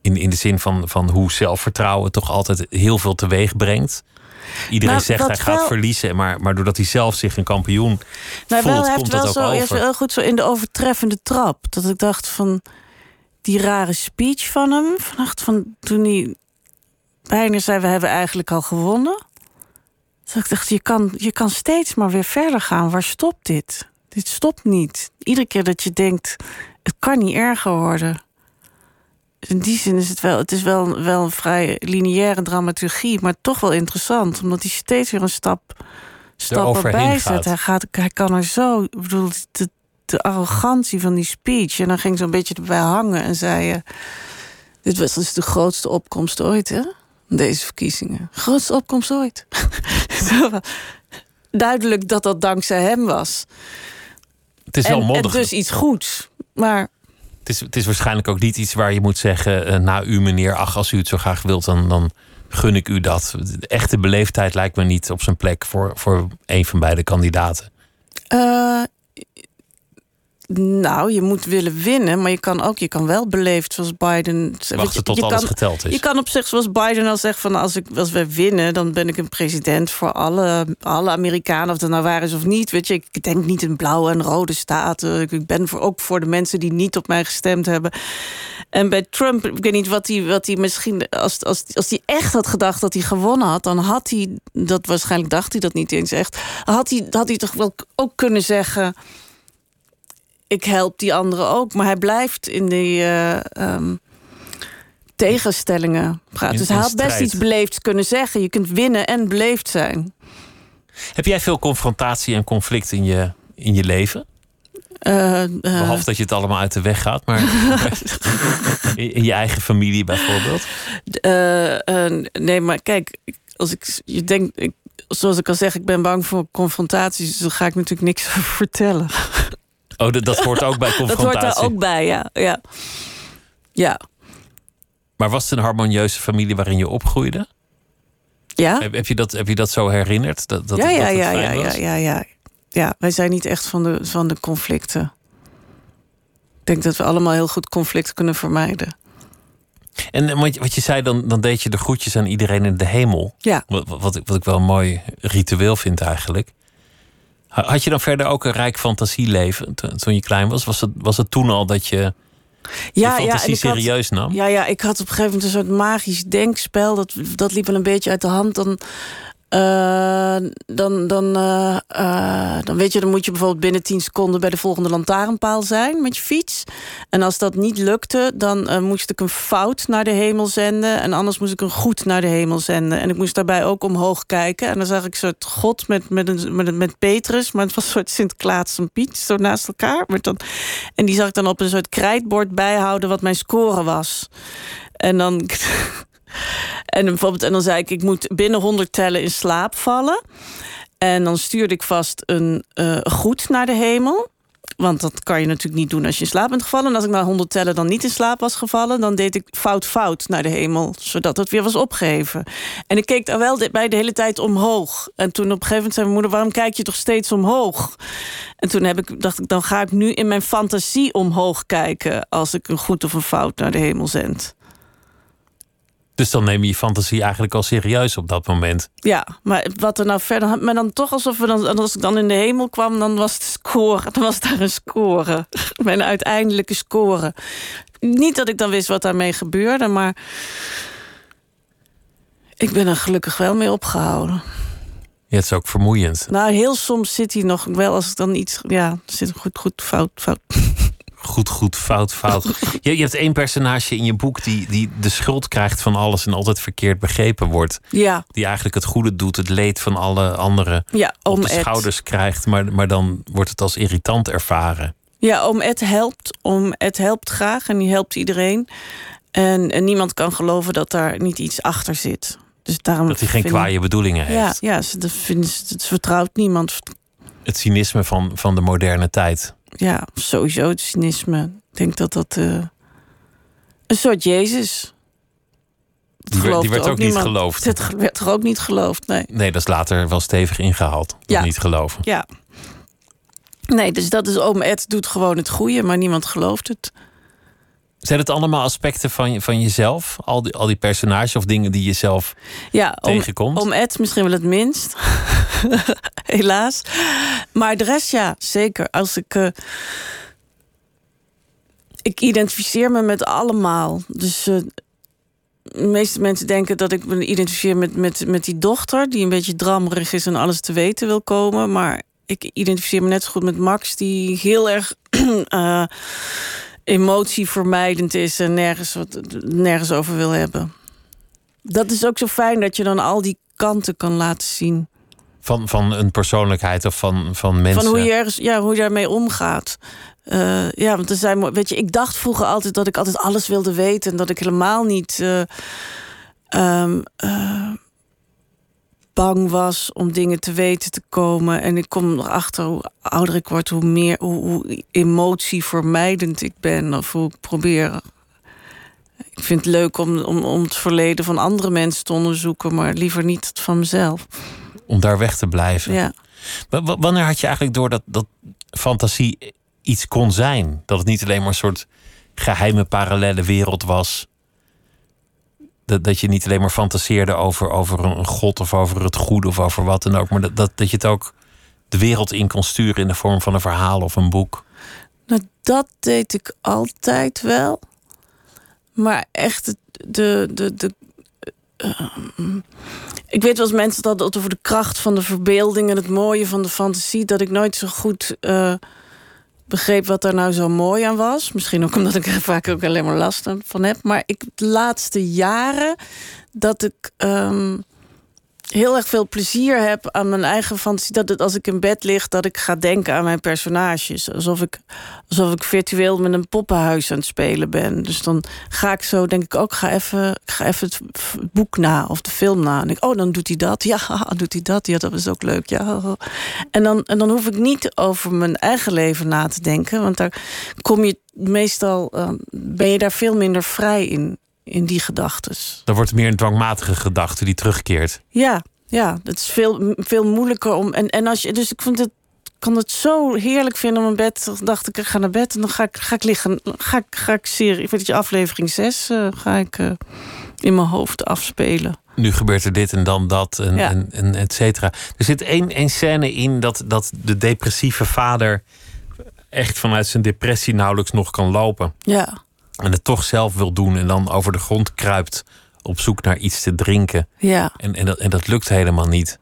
In, in de zin van, van hoe zelfvertrouwen toch altijd heel veel teweeg brengt. Iedereen Nou, zegt hij gaat wel- verliezen, maar, maar doordat hij zelf zich een kampioen Nou, wel, voelt, hij komt dat wel ook zo, hij is over. wel goed zo in de overtreffende trap. Dat ik dacht van die rare speech van hem. Vannacht van toen hij bijna zei: We hebben eigenlijk al gewonnen. Dat ik dacht: je kan, je kan steeds maar weer verder gaan. Waar stopt dit? Dit stopt niet. Iedere keer dat je denkt: Het kan niet erger worden. In die zin is het wel, het is wel, wel een vrij lineaire dramaturgie, maar toch wel interessant, omdat hij steeds weer een stap, stap erbij gaat. zet. Hij, gaat, hij kan er zo, ik bedoel, de, de arrogantie van die speech. En dan ging ze een beetje erbij hangen en zei: eh, Dit was dus de grootste opkomst ooit, hè? Deze verkiezingen. Grootste opkomst ooit. [laughs] Duidelijk dat dat dankzij hem was. Het is wel En, en mondig. dus iets goeds. Maar Het, is, het is waarschijnlijk ook niet iets waar je moet zeggen... eh, na u meneer, ach, als u het zo graag wilt, dan, dan gun ik u dat. De echte beleefdheid lijkt me niet op zijn plek... voor, voor een van beide kandidaten. Eh, Nou, je moet willen winnen, maar je kan ook, je kan wel beleefd zoals Biden. Wachten tot je alles kan, geteld is. Je kan op zich, zoals Biden al zegt, van als, ik, als wij winnen, dan ben ik een president voor alle, alle Amerikanen, of dat nou waar is of niet. Weet je, ik denk niet in blauwe en rode staten. Ik ben voor, ook voor de mensen die niet op mij gestemd hebben. En bij Trump, ik weet niet wat hij, wat hij misschien, als, als, als hij echt had gedacht dat hij gewonnen had, dan had hij, dat waarschijnlijk dacht hij dat niet eens echt, had hij, had hij toch wel ook kunnen zeggen ik help die anderen ook. Maar hij blijft in die uh, um, tegenstellingen praten. In- dus hij had best iets beleefd kunnen zeggen. Je kunt winnen en beleefd zijn. Heb jij veel confrontatie en conflict in je, in je leven? Eh, eh, Behalve dat je het allemaal uit de weg gaat, maar [laughs] in, je eigen familie bijvoorbeeld. eh, eh, nee, maar kijk, als ik je denk, ik, zoals ik al zeg, ik ben bang voor confrontaties. Dus daar ga ik natuurlijk niks [laughs] over vertellen. Oh, dat, dat hoort ook bij [laughs] Dat confrontatie. hoort daar ook bij, ja. Ja. ja. Maar was het een harmonieuze familie waarin je opgroeide? Ja? Heb, heb, je, dat, heb je dat zo herinnerd? Dat, dat, ja, dat ja, ja, ja, ja, ja, ja. Ja, wij zijn niet echt van de, van de conflicten. Ik denk dat we allemaal heel goed conflict kunnen vermijden. En wat, je- wat je zei, dan, dan deed je de groetjes aan iedereen in de hemel. Ja. Wat, wat, wat, ik, wat ik wel een mooi ritueel vind eigenlijk. Ha- Had je dan verder ook een rijk fantasieleven to- toen je klein was? Was het, was het toen al dat je je Ja, fantasie ja, en ik had- serieus nam? Ja, ja, ik had op een gegeven moment een soort magisch denkspel. Dat, dat liep wel een beetje uit de hand. Dan, eh, dan, dan, eh, eh, dan weet je, dan moet je bijvoorbeeld binnen 10 seconden bij de volgende lantaarnpaal zijn met je fiets. En als dat niet lukte, dan moest ik een fout naar de hemel zenden. En anders moest ik een goed naar de hemel zenden. En ik moest daarbij ook omhoog kijken. En dan zag ik een soort God met, met, een, met, met Petrus, maar het was een soort Sint-Klaas en Piet, zo naast elkaar. Maar dan, en die zag ik dan op een soort krijtbord bijhouden wat mijn score was. En dan. [laughs] En, bijvoorbeeld, en dan zei ik, ik moet binnen 100 tellen in slaap vallen. En dan stuurde ik vast een eh, goed naar de hemel. Want dat kan je natuurlijk niet doen als je in slaap bent gevallen. En als ik na 100 tellen dan niet in slaap was gevallen... dan deed ik fout fout naar de hemel, zodat het weer was opgeheven. En ik keek daar wel bij de hele tijd omhoog. En toen op een gegeven moment zei mijn moeder... waarom kijk je toch steeds omhoog? En toen heb ik, dacht ik, dan ga ik nu in mijn fantasie omhoog kijken... als ik een goed of een fout naar de hemel zend. Dus dan neem je je fantasie eigenlijk al serieus op dat moment. Ja, maar wat er nou verder... Maar dan toch alsof we dan... Als ik dan in de hemel kwam, dan was het score. Dan was daar een score. [laughs] Mijn uiteindelijke score. Niet dat ik dan wist wat daarmee gebeurde, maar... Ik ben er gelukkig wel mee opgehouden. Ja, het is ook vermoeiend. Nou, heel soms zit hij nog wel als ik dan iets... Ja, zit goed, goed, fout, fout. Goed, goed, fout, fout. [laughs] Je, je hebt één personage in je boek die, die de schuld krijgt van alles en altijd verkeerd begrepen wordt. Ja, Die eigenlijk het goede doet, het leed van alle anderen ja, op de Ed. schouders krijgt, maar, maar dan wordt het als irritant ervaren. Ja, om Ed helpt. Om Ed helpt graag en die helpt iedereen. En, en niemand kan geloven dat daar niet iets achter zit. Dus daarom Dat hij geen ik- kwaaie bedoelingen Ja, heeft. ja ze, dat het vertrouwt niemand. Het cynisme van, van de moderne tijd. Ja, sowieso het cynisme. Ik denk dat dat eh, een soort Jezus. Die werd, die geloofde werd ook niet niemand. geloofd. Het werd toch ook niet geloofd, nee. Nee, dat is later wel stevig ingehaald. Ja. niet geloven. Ja. Nee, dus dat is oom Ed doet gewoon het goede, maar niemand gelooft het. Zijn het allemaal aspecten van, van jezelf? Al die, al die personages of dingen die je zelf Ja, om, tegenkomt? om Ed misschien wel het minst. [laughs] Helaas. Maar de rest ja, zeker. Als ik. eh, ik identificeer me met allemaal. Dus eh, de meeste mensen denken dat ik me identificeer met, met, met die dochter, die een beetje drammerig is en alles te weten wil komen. Maar ik identificeer me net zo goed met Max, die heel erg [clears throat] eh, emotievermijdend is en nergens, wat, nergens over wil hebben. Dat is ook zo fijn dat je dan al die kanten kan laten zien. Van, van een persoonlijkheid of van, van mensen? Van hoe je, ergens, ja, hoe je daarmee omgaat. Eh, ja, want er zijn, weet je, ik dacht vroeger altijd dat ik altijd alles wilde weten. En dat ik helemaal niet eh, ehm, eh, bang was om dingen te weten te komen. En ik kom erachter hoe ouder ik word, hoe meer hoe, hoe emotievermijdend ik ben. Of hoe ik probeer. Ik vind het leuk om, om, om het verleden van andere mensen te onderzoeken, maar liever niet het van mezelf. Om daar weg te blijven. Ja. W- wanneer had je eigenlijk door dat, dat fantasie iets kon zijn. Dat het niet alleen maar een soort geheime parallele wereld was. Dat, dat je niet alleen maar fantaseerde over, over een god of over het goede of over wat dan ook. Maar dat, dat, dat je het ook de wereld in kon sturen in de vorm van een verhaal of een boek. Nou, dat deed ik altijd wel. Maar echt de. de, de eh, ik weet wel eens mensen dat over de kracht van de verbeelding en het mooie van de fantasie, dat ik nooit zo goed eh, begreep wat daar nou zo mooi aan was. Misschien ook omdat ik er vaak ook alleen maar last van heb. Maar ik de laatste jaren dat ik ehm, heel erg veel plezier heb aan mijn eigen fantasie. Dat als ik in bed lig, dat ik ga denken aan mijn personages. Alsof ik, alsof ik virtueel met een poppenhuis aan het spelen ben. Dus dan ga ik zo, denk ik ook, ga even, ik ga even het boek na of de film na. En ik, oh, dan doet hij dat. Ja, [laughs] doet hij dat. Ja, dat is ook leuk. Ja. En dan, en dan hoef ik niet over mijn eigen leven na te denken. Want daar kom je meestal, eh, ben je daar veel minder vrij in, in die gedachtes. Dan wordt het meer een dwangmatige gedachte die terugkeert. Ja, ja, het is veel, veel moeilijker om. En, en als je, dus ik vond het, kan het zo heerlijk vinden om in bed. Dan dacht ik, ik ga naar bed en dan ga ik, ga ik liggen. Ga ik, ga ik serie, ik weet je, aflevering 6 ga ik eh, in mijn hoofd afspelen. nu gebeurt er dit en dan dat en, Ja. en, en et cetera. Er zit één, één scène in dat, dat de depressieve vader echt vanuit zijn depressie nauwelijks nog kan lopen. Ja, En het toch zelf wil doen en dan over de grond kruipt op zoek naar iets te drinken. ja, En, en, dat, en dat lukt helemaal niet.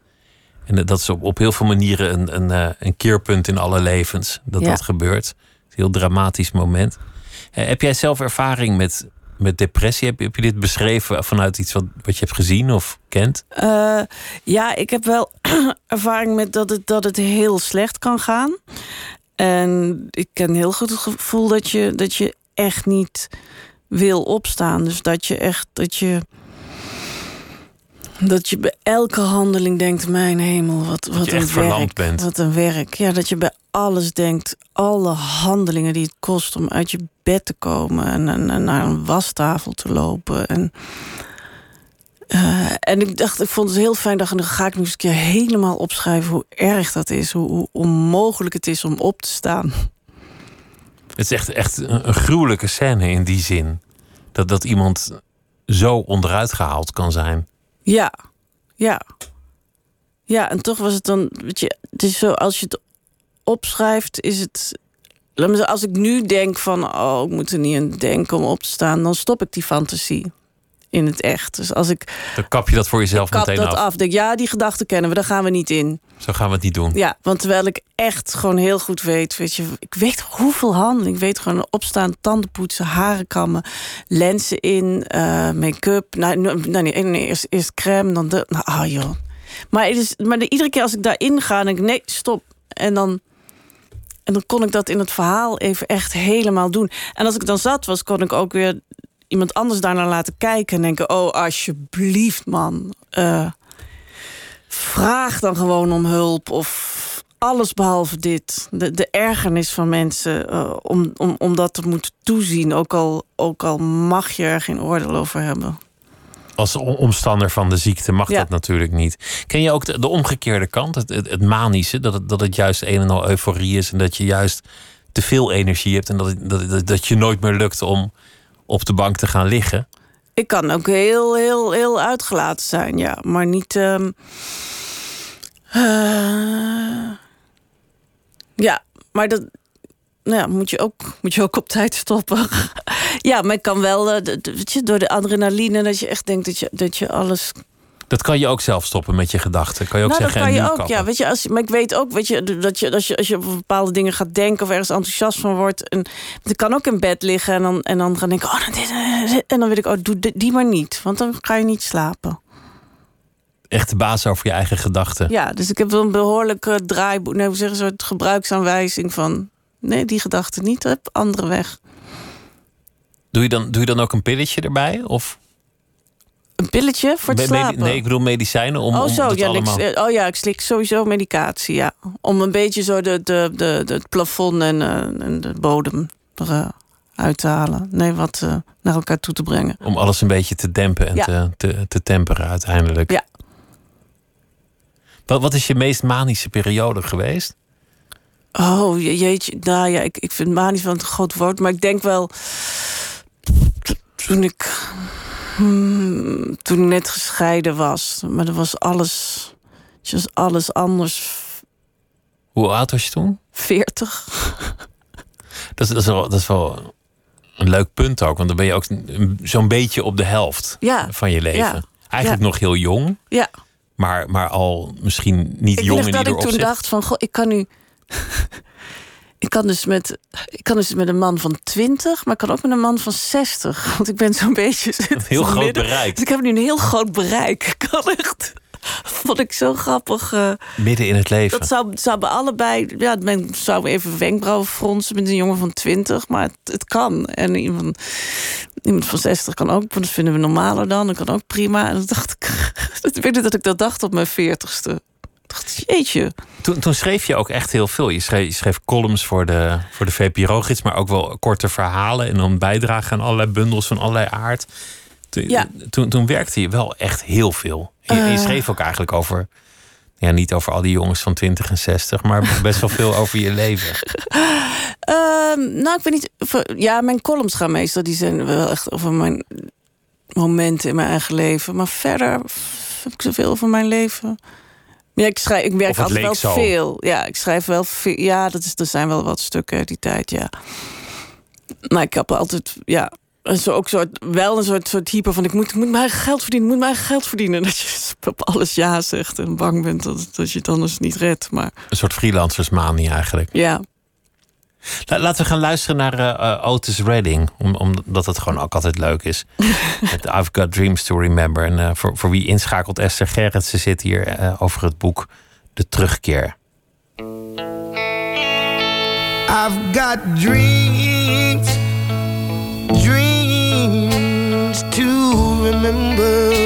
En dat is op, op heel veel manieren een, een, eh, een keerpunt in alle levens dat Ja. dat gebeurt. Een heel dramatisch moment. Eh, heb jij zelf ervaring met, met depressie? Heb, je- heb je dit beschreven vanuit iets wat, wat je hebt gezien of kent? Eh, ja, ik heb wel [clears throat] ervaring met dat het, dat het heel slecht kan gaan. En ik ken heel goed het gevoel dat je, dat je echt niet wil opstaan. Dus dat je echt dat je. Dat je bij elke handeling denkt: Mijn hemel, wat, wat een werk. bent. Wat een werk. Ja, dat je bij alles denkt: alle handelingen die het kost om uit je bed te komen en, en, en naar een wastafel te lopen. En eh, en ik dacht, ik vond het heel fijn. Dacht, dan ga ik nu eens een keer helemaal opschrijven hoe erg dat is. Hoe, hoe onmogelijk het is om op te staan. Het is echt, echt een, gruwelijke scène in die zin. Dat, dat iemand zo onderuit gehaald kan zijn. Ja, ja. Ja, en toch was het dan, weet je, het is zo, als je het opschrijft, is het. Als ik nu denk van, oh, ik moet er niet aan denken om op te staan, dan stop ik die fantasie in het echt. Dus als ik Dan kap je dat voor jezelf kap meteen dat af. af, denk ja, die gedachten kennen we, daar gaan we niet in. Zo gaan we het niet doen. Ja, want terwijl ik echt gewoon heel goed weet, weet je, ik weet hoeveel handeling. Ik weet gewoon opstaan, tanden poetsen, haren kammen, lenzen in, eh, make-up. Nou, nou, nou, nee, nee, eerst, eerst crème, dan de. Nou, ah joh. Maar, het is, maar de, iedere keer als ik daarin ga, denk ik, nee, stop. En dan, en dan kon ik dat in het verhaal even echt helemaal doen. En als ik dan zat was, kon ik ook weer iemand anders daarnaar laten kijken en denken: oh, alsjeblieft, man. eh, vraag dan gewoon om hulp of alles behalve dit. De, de ergernis van mensen eh, om, om, om dat te moeten toezien, ook al, ook al mag je er geen oordeel over hebben. Als om- omstander van de ziekte mag Ja. dat natuurlijk niet. Ken je ook de, de omgekeerde kant, het, het, het manische? Dat het, dat het juist een en al euforie is en dat je juist te veel energie hebt en dat, het- dat, dat, dat je nooit meer lukt om op de bank te gaan liggen. Ik kan ook heel, heel, heel uitgelaten zijn, ja, maar niet. ehm, eh, ja, maar dat. Nou ja, moet je ook, moet je ook op tijd stoppen. [laughs] ja, maar ik kan wel, je, door de adrenaline, dat je echt denkt dat je, dat je alles Dat kan je ook zelf stoppen met je gedachten. Kan je ook nou, zeggen, dat kan en je ook. kappen. Ja, weet je, als, maar ik weet ook, weet je, dat je, als je, als je op bepaalde dingen gaat denken of ergens enthousiast van wordt. En ik kan ook in bed liggen en dan, en dan gaan denken, oh, dit, en dan weet ik, oh, doe die- maar niet, want dan ga je niet slapen. Echt de baas over je eigen gedachten. Ja, dus ik heb wel een behoorlijke draaiboek, nee, hoe zeggen ze, een soort gebruiksaanwijzing van, nee, die gedachte niet, heb andere weg. Doe, je dan, doe je dan ook een pilletje erbij? Of Een pilletje voor het slapen. nee, ik bedoel medicijnen om, Oh, zo, ja, allemaal... ik, oh ja, ik slik sowieso medicatie, ja. Om een beetje zo de, de, de, de, het plafond en, eh, en de bodem eruit uit te halen. Nee, wat eh, naar elkaar toe te brengen. Om alles een beetje te dempen en Ja. te, te, te temperen uiteindelijk. Ja. Wat, wat is je meest manische periode geweest? Oh je- jeetje, nou ja, ik, ik vind manisch wel een groot woord, maar ik denk wel. Toen ik. hmm, toen ik net gescheiden was, maar dat was alles. Was alles anders. Hoe oud was je toen? 40. [laughs] Dat, is- dat, is wel, dat is wel een leuk punt ook. Want dan ben je ook zo'n beetje op de helft Ja. van je leven. Ja. Eigenlijk Ja. nog heel jong. Ja. Maar, maar al misschien niet Ik jong in nog dat ieder ik toen opzicht. dacht van, goh, ik kan nu... [laughs] ik, kan dus met, ik kan dus met een man van 20, maar ik kan ook met een man van 60. Want ik ben zo'n beetje... Een heel groot midden. bereik. Dus ik heb nu een heel groot bereik. Ik kan echt... Vond ik zo grappig. eh, Midden in het leven. dat zou, zou bij allebei... Ja, men zou even wenkbrauwen fronsen met een jongen van 20. Maar het, het kan. En iemand, iemand van 60 kan ook. Dat vinden we normaler dan. Dat kan ook prima. En dan dacht ik... [laughs] Ik weet niet dat ik dat dacht op mijn 40ste. Jeetje. Toen, toen schreef je ook echt heel veel. Je schreef, je schreef columns voor de, voor de VPRO-gids, maar ook wel korte verhalen. En dan bijdragen aan allerlei bundels van allerlei aard. Toen, Ja. toen, toen werkte je wel echt heel veel. Je, je Eh. schreef ook eigenlijk over. Ja, niet over al die jongens van 20 en 60, maar [laughs] best wel veel over je leven. [laughs] Ehm, nou, ik weet niet. Ja, mijn columns gaan meestal. Die zijn wel echt over mijn momenten in mijn eigen leven. Maar verder heb ik zoveel over mijn leven. Ja, ik, schrijf, ik werk altijd wel zo. veel. Ja, ik schrijf wel veel. Ja, dat is, er zijn wel wat stukken uit die tijd, ja. Maar ik heb altijd, ja, een ook soort, wel een soort, soort hyper van... ik moet, ik moet mijn eigen geld verdienen, ik moet mijn eigen geld verdienen. [laughs] Dat je op alles ja zegt en bang bent dat, dat je het anders niet redt. Maar Een soort freelancersmanie eigenlijk. ja, laten we gaan luisteren naar eh, eh, Otis Redding. Om, omdat het gewoon ook altijd leuk is. [laughs] Met I've Got Dreams to Remember. En eh, voor, voor wie inschakelt, Esther Gerritsen zit hier over het boek De Terugkeer. I've got dreams, dreams to remember.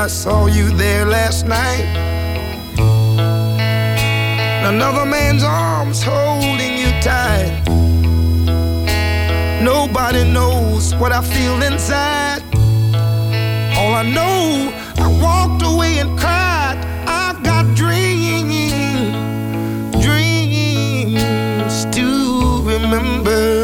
I saw you there last night. Another man's arms holding you tight. Nobody knows what I feel inside. All I know, I walked away and cried. I've got dreams, dreams to remember.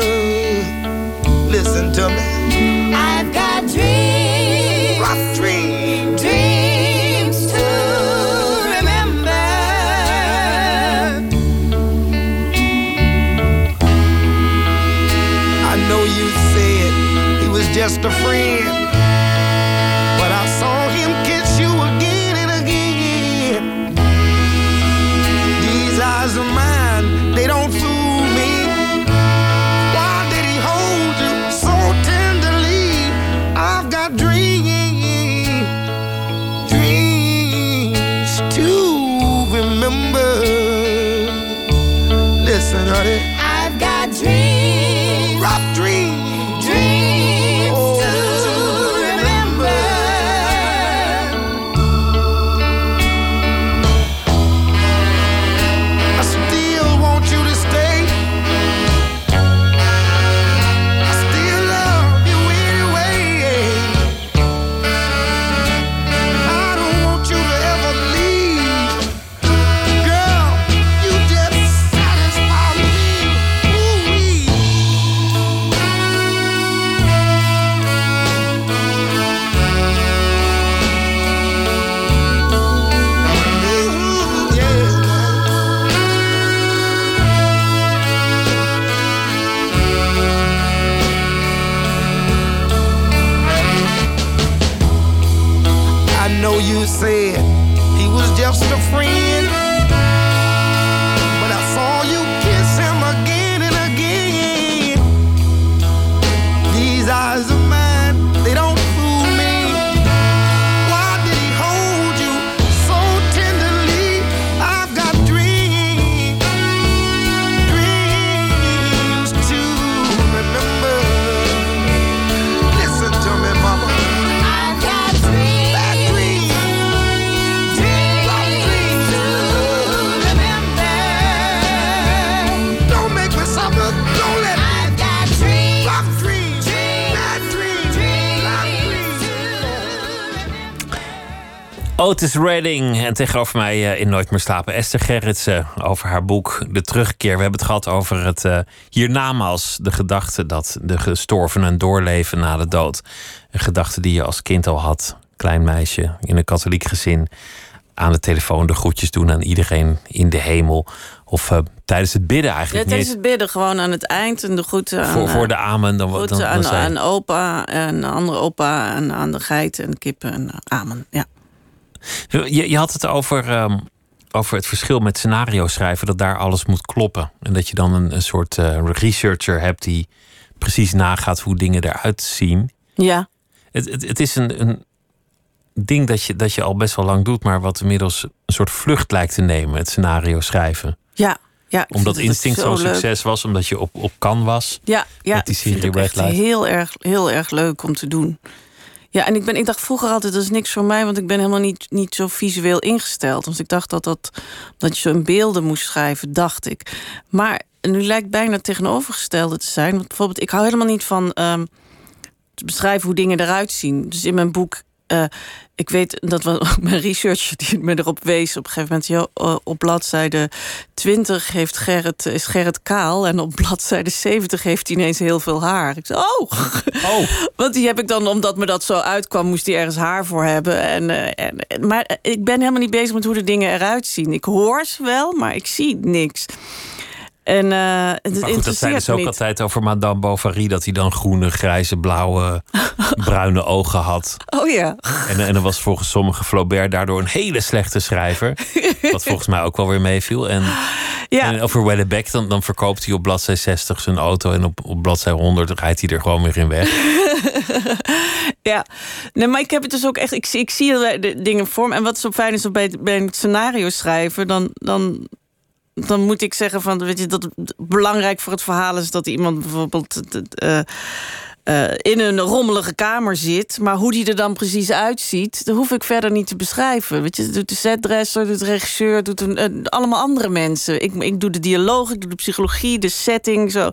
Otis Redding en tegenover mij eh, in Nooit meer slapen Esther Gerritsen over haar boek De Terugkeer. We hebben het gehad over het uh, hiernamaals, de gedachte dat de gestorvenen doorleven na de dood. Een gedachte die je als kind al had, klein meisje in een katholiek gezin. Aan de telefoon de groetjes doen aan iedereen in de hemel. Of uh, tijdens het bidden Ja, eigenlijk. tijdens niet het bidden gewoon aan het eind en de groeten aan, voor, voor eh, de amen. Dan, dan, groeten dan, aan, aan opa en de andere opa en aan de geiten en kippen en eh, amen. Ja. Je, je had het over, ehm, over het verschil met scenario schrijven, dat daar alles moet kloppen. En dat je dan een, een soort eh, researcher hebt die precies nagaat hoe dingen eruit zien. Ja. Het, het, het is een, een ding dat je, dat je al best wel lang doet, maar wat inmiddels een soort vlucht lijkt te nemen, het scenario schrijven. Ja. ja ik Omdat het Instinct zo zo'n leuk. succes was, omdat je op, op kan was. Ja, ja met die ik vind serie het echt Light. heel erg, heel erg leuk om te doen. Ja, en ik, ben, ik dacht vroeger altijd, dat is niks voor mij... want ik ben helemaal niet, niet zo visueel ingesteld. Want ik dacht dat, dat, dat je zo in beelden moest schrijven, dacht ik. Maar nu lijkt bijna tegenovergestelde te zijn. Want bijvoorbeeld, ik hou helemaal niet van... ehm, te beschrijven hoe dingen eruit zien. Dus in mijn boek... eh, ik weet dat was mijn researcher [laughs] die me erop wees op een gegeven moment. joh, eh, op bladzijde 20 heeft Gerrit, is Gerrit kaal. En op [laughs] bladzijde 70 heeft hij ineens heel veel haar. Ik zei, oh, Oh, [laughs] want die heb ik dan, omdat me dat zo uitkwam, moest hij ergens haar voor hebben. En, eh, en, en- maar ik ben helemaal niet bezig met hoe de dingen eruit zien. Ik hoor ze wel, maar ik zie niks. En eh het maar goed, dat zeiden ze ook niet. altijd over Madame Bovary, dat hij dan groene, grijze, blauwe, [laughs] bruine ogen had. Oh ja. En, en dan was volgens sommigen Flaubert daardoor een hele slechte schrijver. Wat volgens mij ook wel weer meeviel. En, ja. en over Wellebeck, dan, dan verkoopt hij op bladzij 60 zijn auto. En op, op bladzij 100 rijdt hij er gewoon weer in weg. [laughs] Ja, nee, maar ik heb het dus ook echt. Ik, zie- ik zie de, dingen voor me. En wat zo fijn is op bij, bij een scenario schrijven, dan, dan, dan moet ik zeggen van, weet je, dat belangrijk voor het verhaal is dat iemand bijvoorbeeld eh, eh, in een rommelige kamer zit, maar hoe die er dan precies uitziet, dat hoef ik verder niet te beschrijven. Weet je, dat doet de setdresser, doet de regisseur, doet een, allemaal andere mensen. Ik, ik doe de dialoog, ik doe de psychologie, de setting, zo.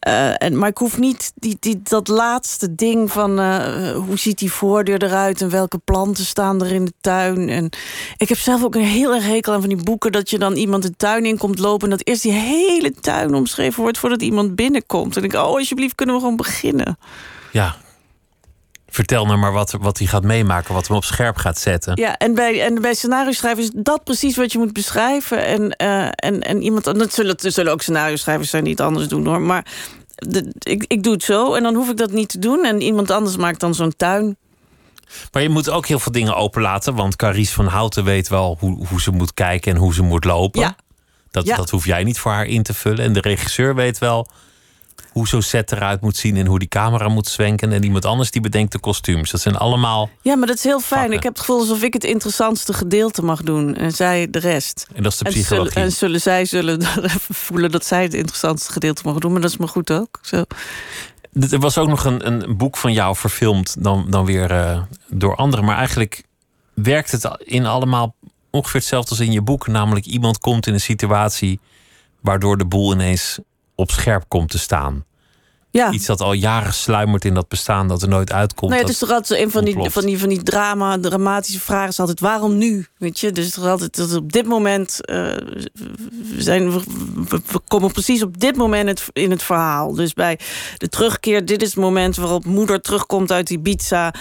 Eh, en, maar ik hoef niet die, die, dat laatste ding van eh, hoe ziet die voordeur eruit en welke planten staan er in de tuin. En ik heb zelf ook een heel erg hekel aan van die boeken dat je dan iemand de tuin in komt lopen en dat eerst die hele tuin omschreven wordt voordat iemand binnenkomt. En ik, oh alsjeblieft, kunnen we gewoon beginnen. Ja. Vertel nou maar wat, wat hij gaat meemaken, wat hem op scherp gaat zetten. Ja, en bij, en bij scenario schrijven is dat precies wat je moet beschrijven. En, eh, en, en iemand, en dat zullen, er zullen ook scenario schrijvers zijn die het anders doen hoor. Maar de, ik, ik doe het zo en dan hoef ik dat niet te doen. En iemand anders maakt dan zo'n tuin. Maar je moet ook heel veel dingen openlaten. Want Carice van Houten weet wel hoe, hoe ze moet kijken en hoe ze moet lopen. Ja. Dat, Ja. dat hoef jij niet voor haar in te vullen. En de regisseur weet wel hoe zo'n set eruit moet zien en hoe die camera moet zwenken. En iemand anders die bedenkt de kostuums. Dat zijn allemaal. Ja, maar dat is heel fijn. Vakken. Ik heb het gevoel alsof ik het interessantste gedeelte mag doen. En zij de rest. En dat is de En psychologie. zullen, en zullen zij zullen [laughs] voelen dat zij het interessantste gedeelte mogen doen. Maar dat is me goed ook. Zo. Er was ook nog een, een boek van jou verfilmd, dan, dan weer eh, door anderen. Maar eigenlijk werkt het in allemaal ongeveer hetzelfde als in je boek. Namelijk, iemand komt in een situatie waardoor de boel ineens op scherp komt te staan. Ja. Iets dat al jaren sluimert in dat bestaan, dat er nooit uitkomt. Nou ja, het is toch altijd een van die, ontploft. van die, van die drama, dramatische vragen is altijd waarom nu? Weet je, dus het is altijd dat op dit moment eh, we zijn we, komen precies op dit moment het, in het verhaal. Dus bij de terugkeer, dit is het moment waarop moeder terugkomt uit Ibiza,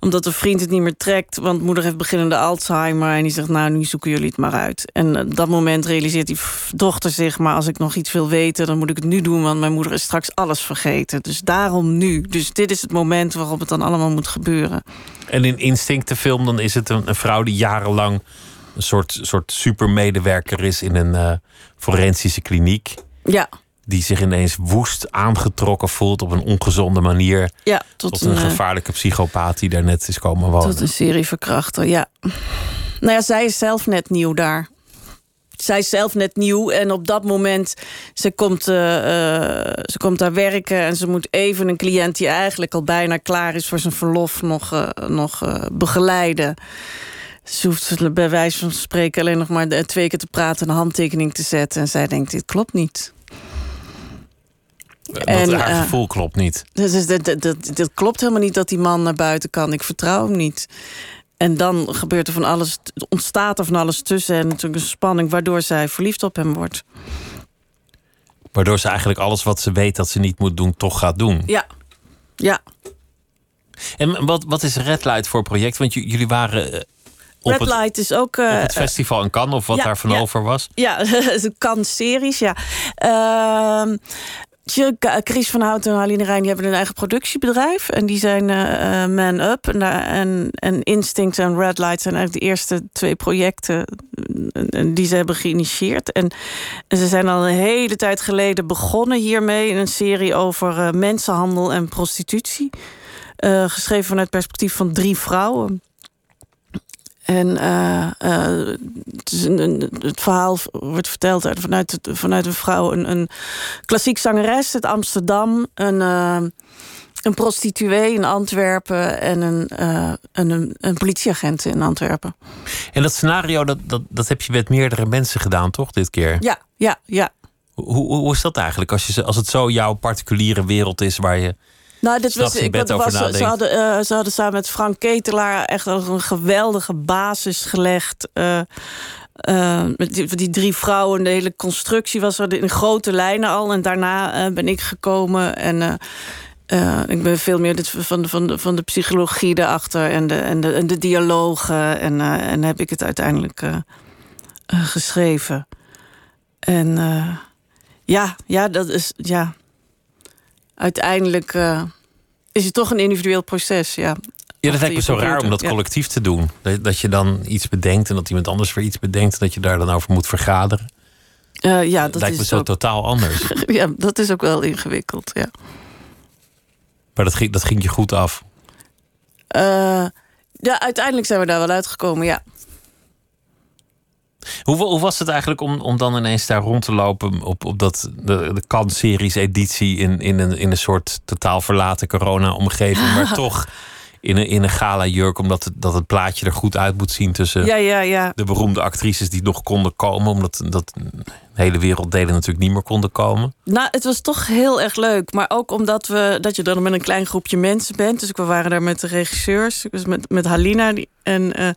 omdat de vriend het niet meer trekt, want moeder heeft beginnende Alzheimer en die zegt nou nu zoeken jullie het maar uit. En op dat moment realiseert die dochter zich, maar als ik nog iets wil weten, dan moet ik het nu doen, want mijn moeder is straks alles vergeten. Dus daarom nu. Dus dit is het moment waarop het dan allemaal moet gebeuren. En in Instinct, de film, dan is het een, een vrouw die jarenlang een soort, soort supermedewerker is in een eh, forensische kliniek. Ja, Die zich ineens woest aangetrokken voelt op een ongezonde manier. ja tot, Tot een, een eh, gevaarlijke psychopaat die daar net is komen wonen. tot een serie verkrachter. Ja. Nou ja, zij is zelf net nieuw daar. Zij is zelf net nieuw en op dat moment ze komt, eh, eh, ze komt daar werken en ze moet even een cliënt die eigenlijk al bijna klaar is voor zijn verlof nog, eh, nog begeleiden. Ze hoeft bij wijze van spreken alleen nog maar twee keer te praten en een handtekening te zetten. En zij denkt: dit klopt niet. Want en, haar gevoel klopt niet. Dus dat, dat, dat, dat klopt helemaal niet dat die man naar buiten kan. Ik vertrouw hem niet. En dan gebeurt er van alles, ontstaat er van alles tussen. En natuurlijk een spanning waardoor zij verliefd op hem wordt. Waardoor ze eigenlijk alles wat ze weet dat ze niet moet doen, toch gaat doen. Ja, ja. En wat, wat is Red Light voor project? Want jullie waren eh, op, Red het, Light is ook... eh, op het festival in Cannes, of wat ja, daarvan ja. over was. Ja, [laughs] de kan-series, ja. Ehm Tje- K- Chris van Houten en Aline Rijn die hebben een eigen productiebedrijf. En die zijn eh, eh, Man Up. En, en, en Instinct en Red Light zijn eigenlijk de eerste twee projecten eh, die ze hebben geïnitieerd. En, ze zijn al een hele tijd geleden begonnen hiermee. In een serie over mensenhandel en prostitutie. Geschreven vanuit het perspectief van drie vrouwen. En eh, eh, het, is een, een- het verhaal wordt verteld uit- vanuit, het- vanuit een vrouw, een, een klassiek zangeres uit Amsterdam, een, eh, een prostituee in Antwerpen en een, en een, een politieagent in Antwerpen. En dat scenario, dat, dat, dat heb je met meerdere mensen gedaan, toch, dit keer? Ja, ja, ja. Hoe, hoe, hoe is dat eigenlijk? Als, je, als het zo jouw particuliere wereld is waar je... Nou, dit was, ik, bed dat over was, ze, hadden, eh, ze hadden samen met Frank Ketelaar echt een geweldige basis gelegd. eh, eh, met die, die drie vrouwen, de hele constructie was er in grote lijnen al. En daarna ben ik gekomen en ik ben veel meer dit, van, de, van, van de psychologie erachter en de, en de, en de dialogen. En, en heb ik het uiteindelijk geschreven. En ja, ja, dat is. Ja, uiteindelijk is het toch een individueel proces. Ja, Ja, dat lijkt me zo raar om dat ja. collectief te doen. Dat, dat je dan iets bedenkt en dat iemand anders weer iets bedenkt... en dat je daar dan over moet vergaderen. Eh, ja, Dat dat lijkt me is zo ook, totaal anders. [laughs] ja, dat is ook wel ingewikkeld. Ja. Maar dat ging, dat ging je goed af. Eh, ja, uiteindelijk zijn we daar wel uitgekomen. Ja. Hoe, hoe was het eigenlijk om, om dan ineens daar rond te lopen... op, op dat, de, de Cannes-series editie in, in, een, in een soort totaal verlaten corona-omgeving... maar [laughs] toch in een, in een gala-jurk... omdat het, dat het plaatje er goed uit moet zien tussen... ja, ja, ja. de beroemde actrices die nog konden komen... omdat dat de hele werelddelen natuurlijk niet meer konden komen. Nou, het was toch heel erg leuk. Maar ook omdat we, dat je dan met een klein groepje mensen bent. Dus we waren daar met de regisseurs. Dus met, met Halina die, en, eh,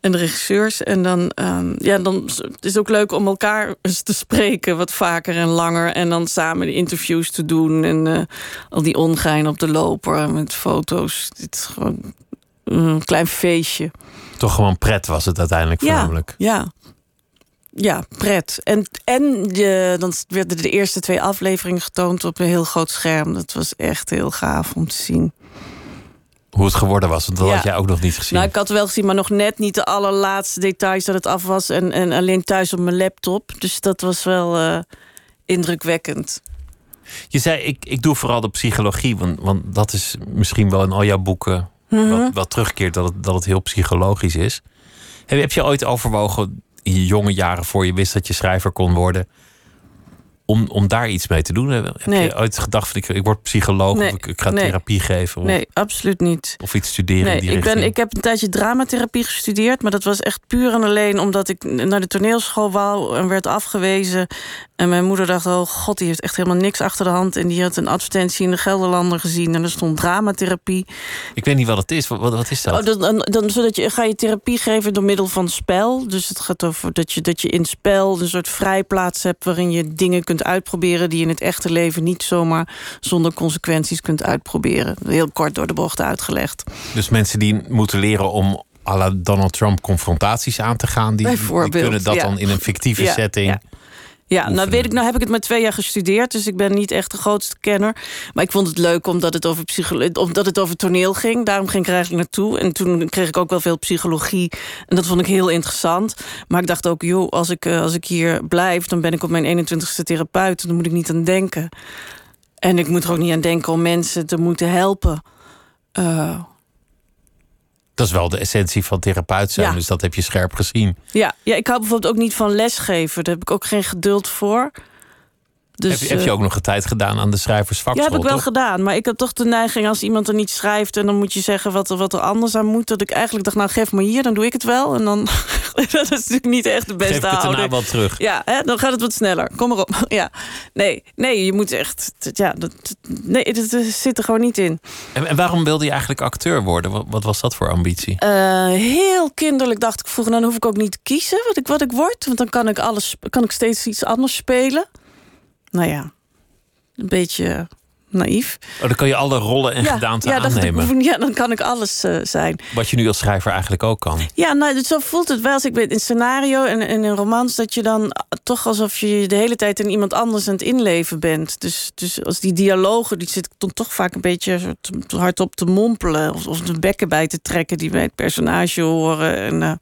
en de regisseurs. En dan, ehm, ja, dan is het is ook leuk om elkaar eens te spreken. Wat vaker en langer. En dan samen de interviews te doen. En eh, al die ongein op de loper met foto's. Het is gewoon een klein feestje. Toch gewoon pret was het uiteindelijk voornamelijk. Ja. Ja, pret. En, en je, dan werden de eerste twee afleveringen getoond op een heel groot scherm. Dat was echt heel gaaf om te zien. Hoe het geworden was, want dat Ja. had jij ook nog niet gezien. Nou, ik had wel gezien, maar nog net niet de allerlaatste details dat het af was. En, en alleen thuis op mijn laptop. Dus dat was wel eh, indrukwekkend. Je zei, ik, ik doe vooral de psychologie, want, want dat is misschien wel in al jouw boeken Mhm. wat, wat terugkeert, dat het, dat het heel psychologisch is. Heb, heb je ooit overwogen in je jonge jaren, voor je wist dat je schrijver kon worden, om, om daar iets mee te doen? Heb Nee. je ooit gedacht, van, ik, ik word psycholoog Nee, of ik, ik ga nee. therapie geven of, Nee, absoluut niet. of iets studeren in die ik, ben, ik heb een tijdje dramatherapie gestudeerd, maar dat was echt puur en alleen omdat ik naar de toneelschool wou en werd afgewezen. En mijn moeder dacht: Oh god, die heeft echt helemaal niks achter de hand. En die had een advertentie in de Gelderlander gezien en er stond dramatherapie. Ik weet niet wat het is. Wat, wat, is dat? Oh, dan, dan, dan, zodat je, ga je therapie geven door middel van spel. Dus het gaat over dat je, dat je in spel een soort vrijplaats hebt... waarin je dingen kunt uitproberen... die je in het echte leven niet zomaar zonder consequenties kunt uitproberen. Heel kort door de bocht uitgelegd. Dus mensen die moeten leren om à la Donald Trump confrontaties aan te gaan, die, kunnen dat ja. dan in een fictieve Ja, setting. ja. Ja, nou weet ik, nou heb ik het maar twee jaar gestudeerd, dus ik ben niet echt de grootste kenner. Maar ik vond het leuk omdat het over, omdat het over toneel ging. Daarom ging ik er eigenlijk naartoe. En toen kreeg ik ook wel veel psychologie. En dat vond ik heel interessant. Maar ik dacht ook, joh, als ik, eh, als ik hier blijf, dan ben ik op mijn 21ste therapeut. Dan moet ik niet aan denken. En ik moet er ook niet aan denken om mensen te moeten helpen. Eh, Dat is wel de essentie van therapeut zijn, Ja. dus dat heb je scherp gezien. Ja, ja, ik hou bijvoorbeeld ook niet van lesgeven. Daar heb ik ook geen geduld voor. Dus, heb, je, heb je eh, ook nog een tijd gedaan aan de ja, schrijversvakschool, heb ik wel toch? gedaan. Maar ik had toch de neiging als iemand er niet schrijft... en dan moet je zeggen wat er, wat er anders aan moet... dat ik eigenlijk dacht, nou geef me hier, dan doe ik het wel. En dan [laughs] dat is natuurlijk niet echt de beste Geef ik het daarna houding. wel terug. Ja, hè, dan gaat het wat sneller. Kom maar op. [laughs] Ja. Nee, nee, je moet echt... Ja, dat, nee, het, zit er gewoon niet in. En, en waarom wilde je eigenlijk acteur worden? Wat, wat was dat voor ambitie? Eh, heel kinderlijk dacht ik vroeger... dan hoef ik ook niet te kiezen wat ik, wat ik word. Want dan kan ik, alles, kan ik steeds iets anders spelen. Nou ja, een beetje naïef. Oh, dan kan je alle rollen en ja, gedaanten ja, aannemen. ja, dan kan ik alles eh, zijn. Wat je nu als schrijver eigenlijk ook kan. Ja, nou, dus zo voelt het wel. Als ik weet in scenario en, en in romans... dat je dan toch alsof je de hele tijd in iemand anders aan het inleven bent. Dus, dus als die dialogen, die zit ik dan toch vaak een beetje te- hardop te mompelen... Of, of de bekken bij te trekken die bij het personage horen. En eh,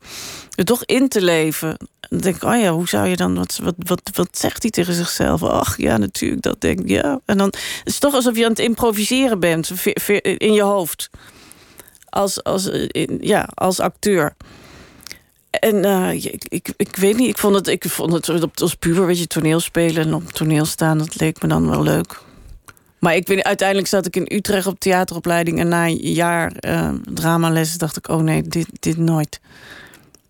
er toch in te leven. Dan denk ik, oh ja, hoe zou je dan... Wat, wat, wat, wat zegt hij tegen zichzelf? Ach, ja, natuurlijk, dat denk ik, ja. En dan het is toch alsof je aan het improviseren bent in je hoofd als, als, ja, als acteur. En eh, ik, ik, weet niet, ik vond het, ik vond het als puber, weet je, toneel spelen en op toneel staan, dat leek me dan wel leuk. Maar ik weet, uiteindelijk zat ik in Utrecht op theateropleiding en na een jaar eh, dramales dacht ik, oh nee, dit, dit nooit.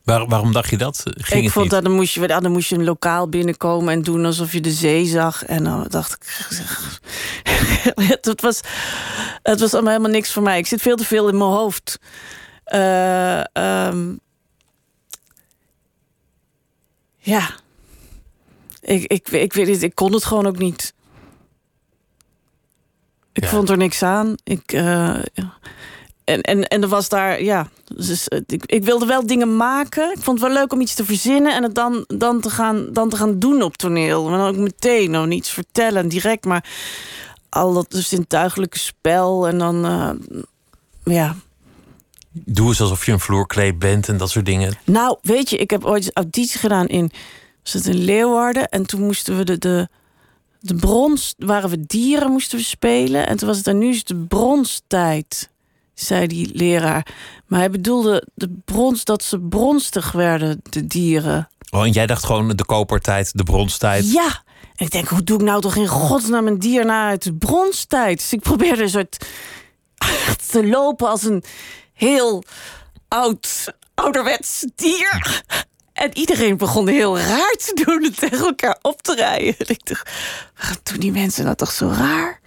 Waar- waarom dacht je dat? Ging ik vond niet? dat dan moest, je, dan moest je een lokaal binnenkomen en doen alsof je de zee zag. En dan dacht ik, [laughs] het was, het was allemaal helemaal niks voor mij. Ik zit veel te veel in mijn hoofd. Eh, ehm, ja. Ik, ik, ik weet het, ik kon het gewoon ook niet. Ik Ja. vond er niks aan. Ik, eh, en, en, en er was daar, ja. Dus, eh, ik, ik wilde wel dingen maken. Ik vond het wel leuk om iets te verzinnen en het dan, dan, te, gaan, dan te gaan doen op toneel. Maar dan ook meteen, nog niet iets vertellen direct, maar al dat dus zintuigelijke spel en dan, eh, ja. Doe eens alsof je een vloerkleed bent en dat soort dingen. Nou, weet je, ik heb ooit auditie gedaan in, was het in Leeuwarden en toen moesten we de, de, de brons, waren we dieren moesten we spelen en toen was het en nu is het de bronstijd, zei die leraar. Maar hij bedoelde de brons, dat ze bronstig werden, de dieren. Oh, en jij dacht gewoon de kopertijd, de bronstijd. Ja. En ik denk, hoe doe ik nou toch in godsnaam een dier na uit de bronstijd? Dus ik probeerde een soort te lopen als een heel oud, ouderwets dier. En iedereen begon heel raar te doen en tegen elkaar op te rijden. En ik dacht, waarom doen die mensen dat toch zo raar?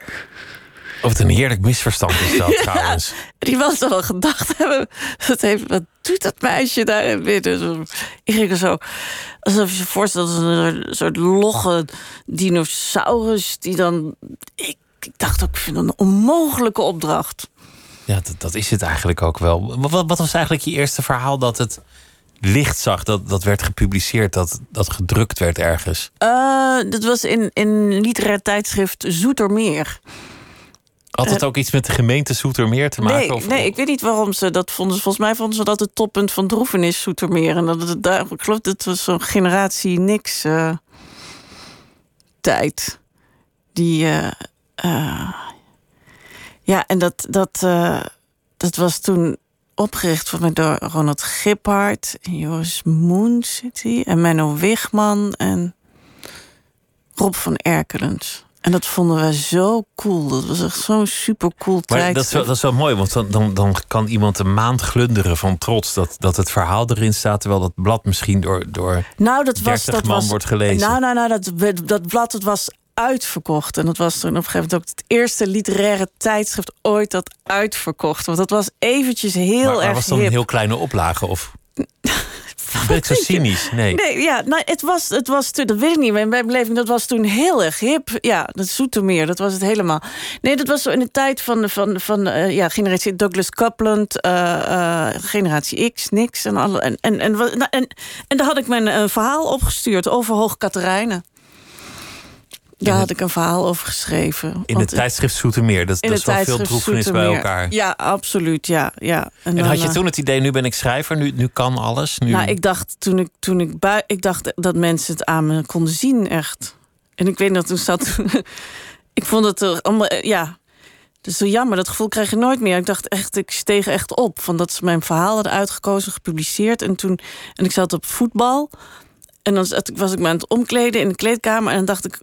Of het een heerlijk misverstand is dat [laughs] trouwens. Die was er wel gedacht hebben. Wat, heeft, wat doet dat meisje daar in binnen? Zo- Ik ging er zo. Alsof je je voorstelt een soort- soort logge dinosaurus. Die dan. Ik, ik dacht ook, ik vind dat een onmogelijke opdracht. Ja, dat, dat is het eigenlijk ook wel. Wat, wat was eigenlijk je eerste verhaal dat het licht zag? Dat, dat werd gepubliceerd, dat, dat gedrukt werd ergens. Eh, dat was in, in literair tijdschrift Zoetermeer. Had het ook iets met de gemeente Zoetermeer te maken? Nee, of, nee, ik weet niet waarom ze dat vonden. Volgens mij vonden ze dat het toppunt van droevenis Zoetermeer. En dat het daar, ik geloof dat het was zo'n generatie niks eh, tijd. Die, eh, eh, ja, en dat, dat, eh, dat was toen opgericht voor mij door Ronald Giphart, en Joris Moon zit hij, en Menno Wigman en Rob van Erkelens. En dat vonden wij zo cool. Dat was echt zo'n super cool Maar tijd. dat is, wel, dat is wel mooi, want dan, dan, dan kan iemand een maand glunderen van trots dat, dat het verhaal erin staat, terwijl dat blad misschien door, door Nou, dat was 30 dat man was, wordt gelezen. Nou, nou, nou, dat, dat blad dat was uitverkocht. En dat was toen op een gegeven moment ook het eerste literaire tijdschrift ooit dat uitverkocht. Want dat was eventjes heel maar, maar erg was dan hip. een heel kleine oplage? Of [laughs] ben ik zo cynisch? Nee. Nee, ja, nou, het was, het was toen, dat weet ik niet, mijn beleving, dat was toen heel erg hip. Ja, dat Zoetermeer, dat was het helemaal. Nee, dat was zo in de tijd van, van, van eh, ja, generatie Douglas Coupland, eh, eh, generatie X, niks. En, alle, en, en, en, wa- nou, en, en daar had ik mijn verhaal opgestuurd over Hoog Katerijnen. Daar had ik een verhaal over geschreven. In het tijdschrift Zoetermeer, dat, dat is wel veel droefenis bij elkaar. Ja, absoluut, ja. ja. En dan, had je eh, toen het idee, nu ben ik schrijver, nu, nu kan alles? Nu... nou, ik dacht toen ik, toen ik bui ik dacht dat mensen het aan me konden zien, echt. En ik weet dat toen zat. [laughs] ik vond het er allemaal, eh, ja. Dus zo jammer, dat gevoel krijg je nooit meer. Ik dacht echt, ik steeg echt op. Van dat ze mijn verhaal hadden uitgekozen, gepubliceerd. En toen, en ik zat op voetbal. En dan was ik me aan het omkleden in de kleedkamer. En dan dacht ik,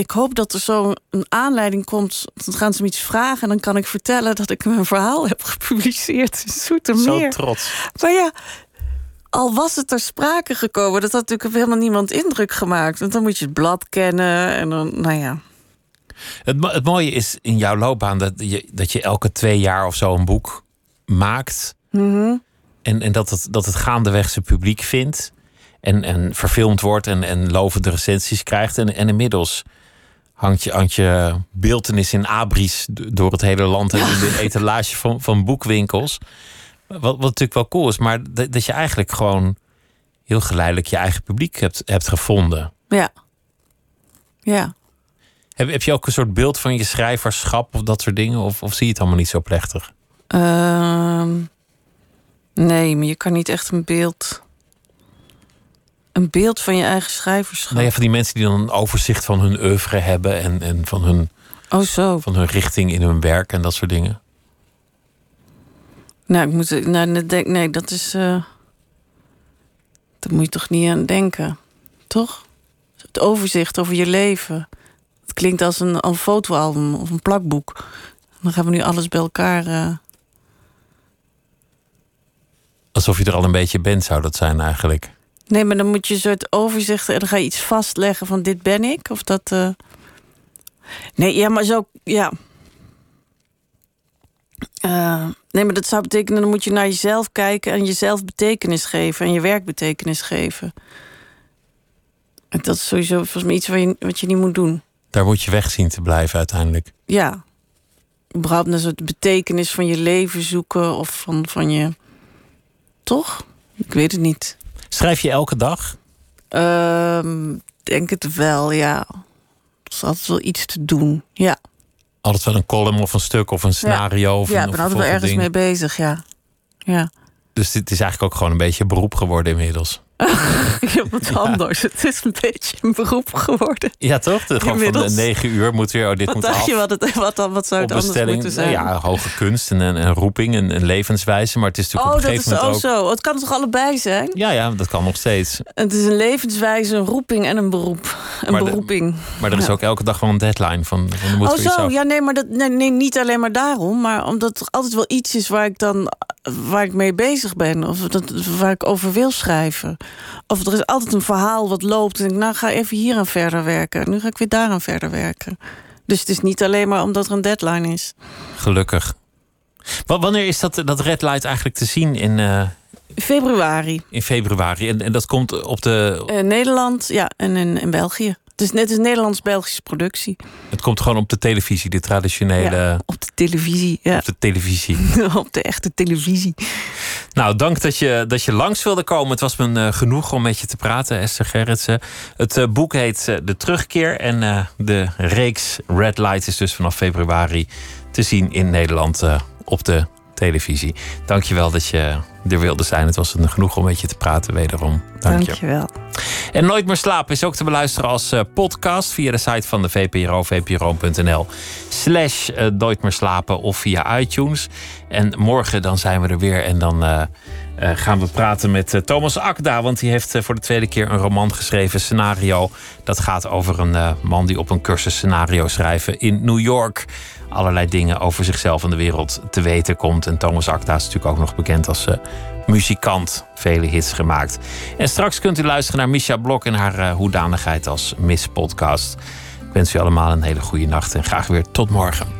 ik hoop dat er zo een aanleiding komt. Dan gaan ze me iets vragen en dan kan ik vertellen dat ik mijn verhaal heb gepubliceerd in Zo Zoetermeer. trots. Maar ja, al was het ter sprake gekomen, dat had natuurlijk op helemaal niemand indruk gemaakt. Want dan moet je het blad kennen en dan, nou ja. Het, het mooie is in jouw loopbaan dat je, dat je elke twee jaar of zo een boek maakt. Mhm. En, en dat, het, dat het gaandeweg zijn publiek vindt. En, en verfilmd wordt en, en lovende recensies krijgt. En, en inmiddels hangt je, hangt je beeldenis in abris door het hele land. En [laughs] in de etalage van, van boekwinkels. Wat, wat natuurlijk wel cool is. Maar dat, dat je eigenlijk gewoon heel geleidelijk je eigen publiek hebt, hebt gevonden. Ja. Ja. Heb, heb je ook een soort beeld van je schrijverschap of dat soort dingen? Of, of zie je het allemaal niet zo plechtig? Ehm, nee, maar je kan niet echt een beeld. Een beeld van je eigen schrijverschap. Nou ja, van die mensen die dan een overzicht van hun oeuvre hebben en, en van, hun, Oh, zo. van hun richting in hun werk en dat soort dingen. Nou, ik moet. Nou, nee, denk, nee, dat is. eh daar moet je toch niet aan denken. Toch? Het overzicht over je leven. Het klinkt als een, een fotoalbum of een plakboek. Dan gaan we nu alles bij elkaar. eh, Alsof je er al een beetje bent, zou dat zijn eigenlijk. Nee, maar dan moet je een soort overzicht en dan ga je iets vastleggen van dit ben ik. Of dat. eh, Nee, ja, maar zo. Ja. Eh, nee, maar dat zou betekenen, dan moet je naar jezelf kijken en jezelf betekenis geven en je werk betekenis geven. En dat is sowieso volgens mij iets wat je, wat je niet moet doen. Daar moet je weg zien te blijven uiteindelijk. Ja. Überhaupt een soort betekenis van je leven zoeken of van, van je. Toch? Ik weet het niet. Schrijf je elke dag? Ehm, denk het wel, ja. Er is altijd wel iets te doen. Ja, Altijd wel een column of een stuk of een scenario? Of ja een, ik ben altijd wel ergens ding. mee bezig, ja. Ja. Dus dit is eigenlijk ook gewoon een beetje een beroep geworden inmiddels. [laughs] Ik heb wat anders. Het is een beetje een beroep geworden. Ja, toch? De, gewoon van de negen uur moet weer, oh, dit Wat moet dacht af. je wat, het, wat, dan, wat zou het anders moeten zijn? nou ja, hoge kunst en een, roeping en een levenswijze. Maar het is natuurlijk oh, op een dat is gegeven ook moment ook... zo. Het kan toch allebei zijn? Ja, ja, dat kan nog steeds. Het is een levenswijze, een roeping en een beroep. Een Maar de- beroeping. Maar er is Ja. ook elke dag wel een deadline van, van moet Oh zo, ja nee, maar dat, nee, nee, niet alleen maar daarom. Maar omdat er altijd wel iets is waar ik dan waar ik mee bezig ben. Of dat, waar ik over wil schrijven. Of er is altijd een verhaal wat loopt. En ik nou ga even hier aan verder werken. Nu ga ik weer daaraan verder werken. Dus het is niet alleen maar omdat er een deadline is. Gelukkig. Wa- Wanneer is dat, dat red light eigenlijk te zien in, eh, Februari. in februari? En, en dat komt op de. In Nederland, ja, en in, in België. Het is net een Nederlands-Belgische productie. Het komt gewoon op de televisie, de traditionele. Ja, op de televisie, ja. Op de televisie. [laughs] op de echte televisie. Nou, dank dat je, dat je langs wilde komen. Het was me eh, genoeg om met je te praten, Esther Gerritsen. Het eh, boek heet eh, De Terugkeer. En de reeks Red Light is dus vanaf februari te zien in Nederland op de televisie. Dank je wel dat je er wilde zijn. Het was een genoeg om met je te praten, wederom. Dank je. Dankjewel. En Nooit meer slapen is ook te beluisteren als eh, podcast via de site van de VPRO, vpro.nl slash eh, Nooit meer slapen of via iTunes. En morgen dan zijn we er weer en dan eh, gaan we praten met Thomas Akda, want die heeft voor de tweede keer een roman geschreven, Scenario. Dat gaat over een man die op een cursus scenario schrijven in New York allerlei dingen over zichzelf en de wereld te weten komt. En Thomas Akda is natuurlijk ook nog bekend als eh, muzikant. Vele hits gemaakt. En straks kunt u luisteren naar Misha Blok en haar eh, hoedanigheid als Miss Podcast. Ik wens u allemaal een hele goede nacht en graag weer tot morgen.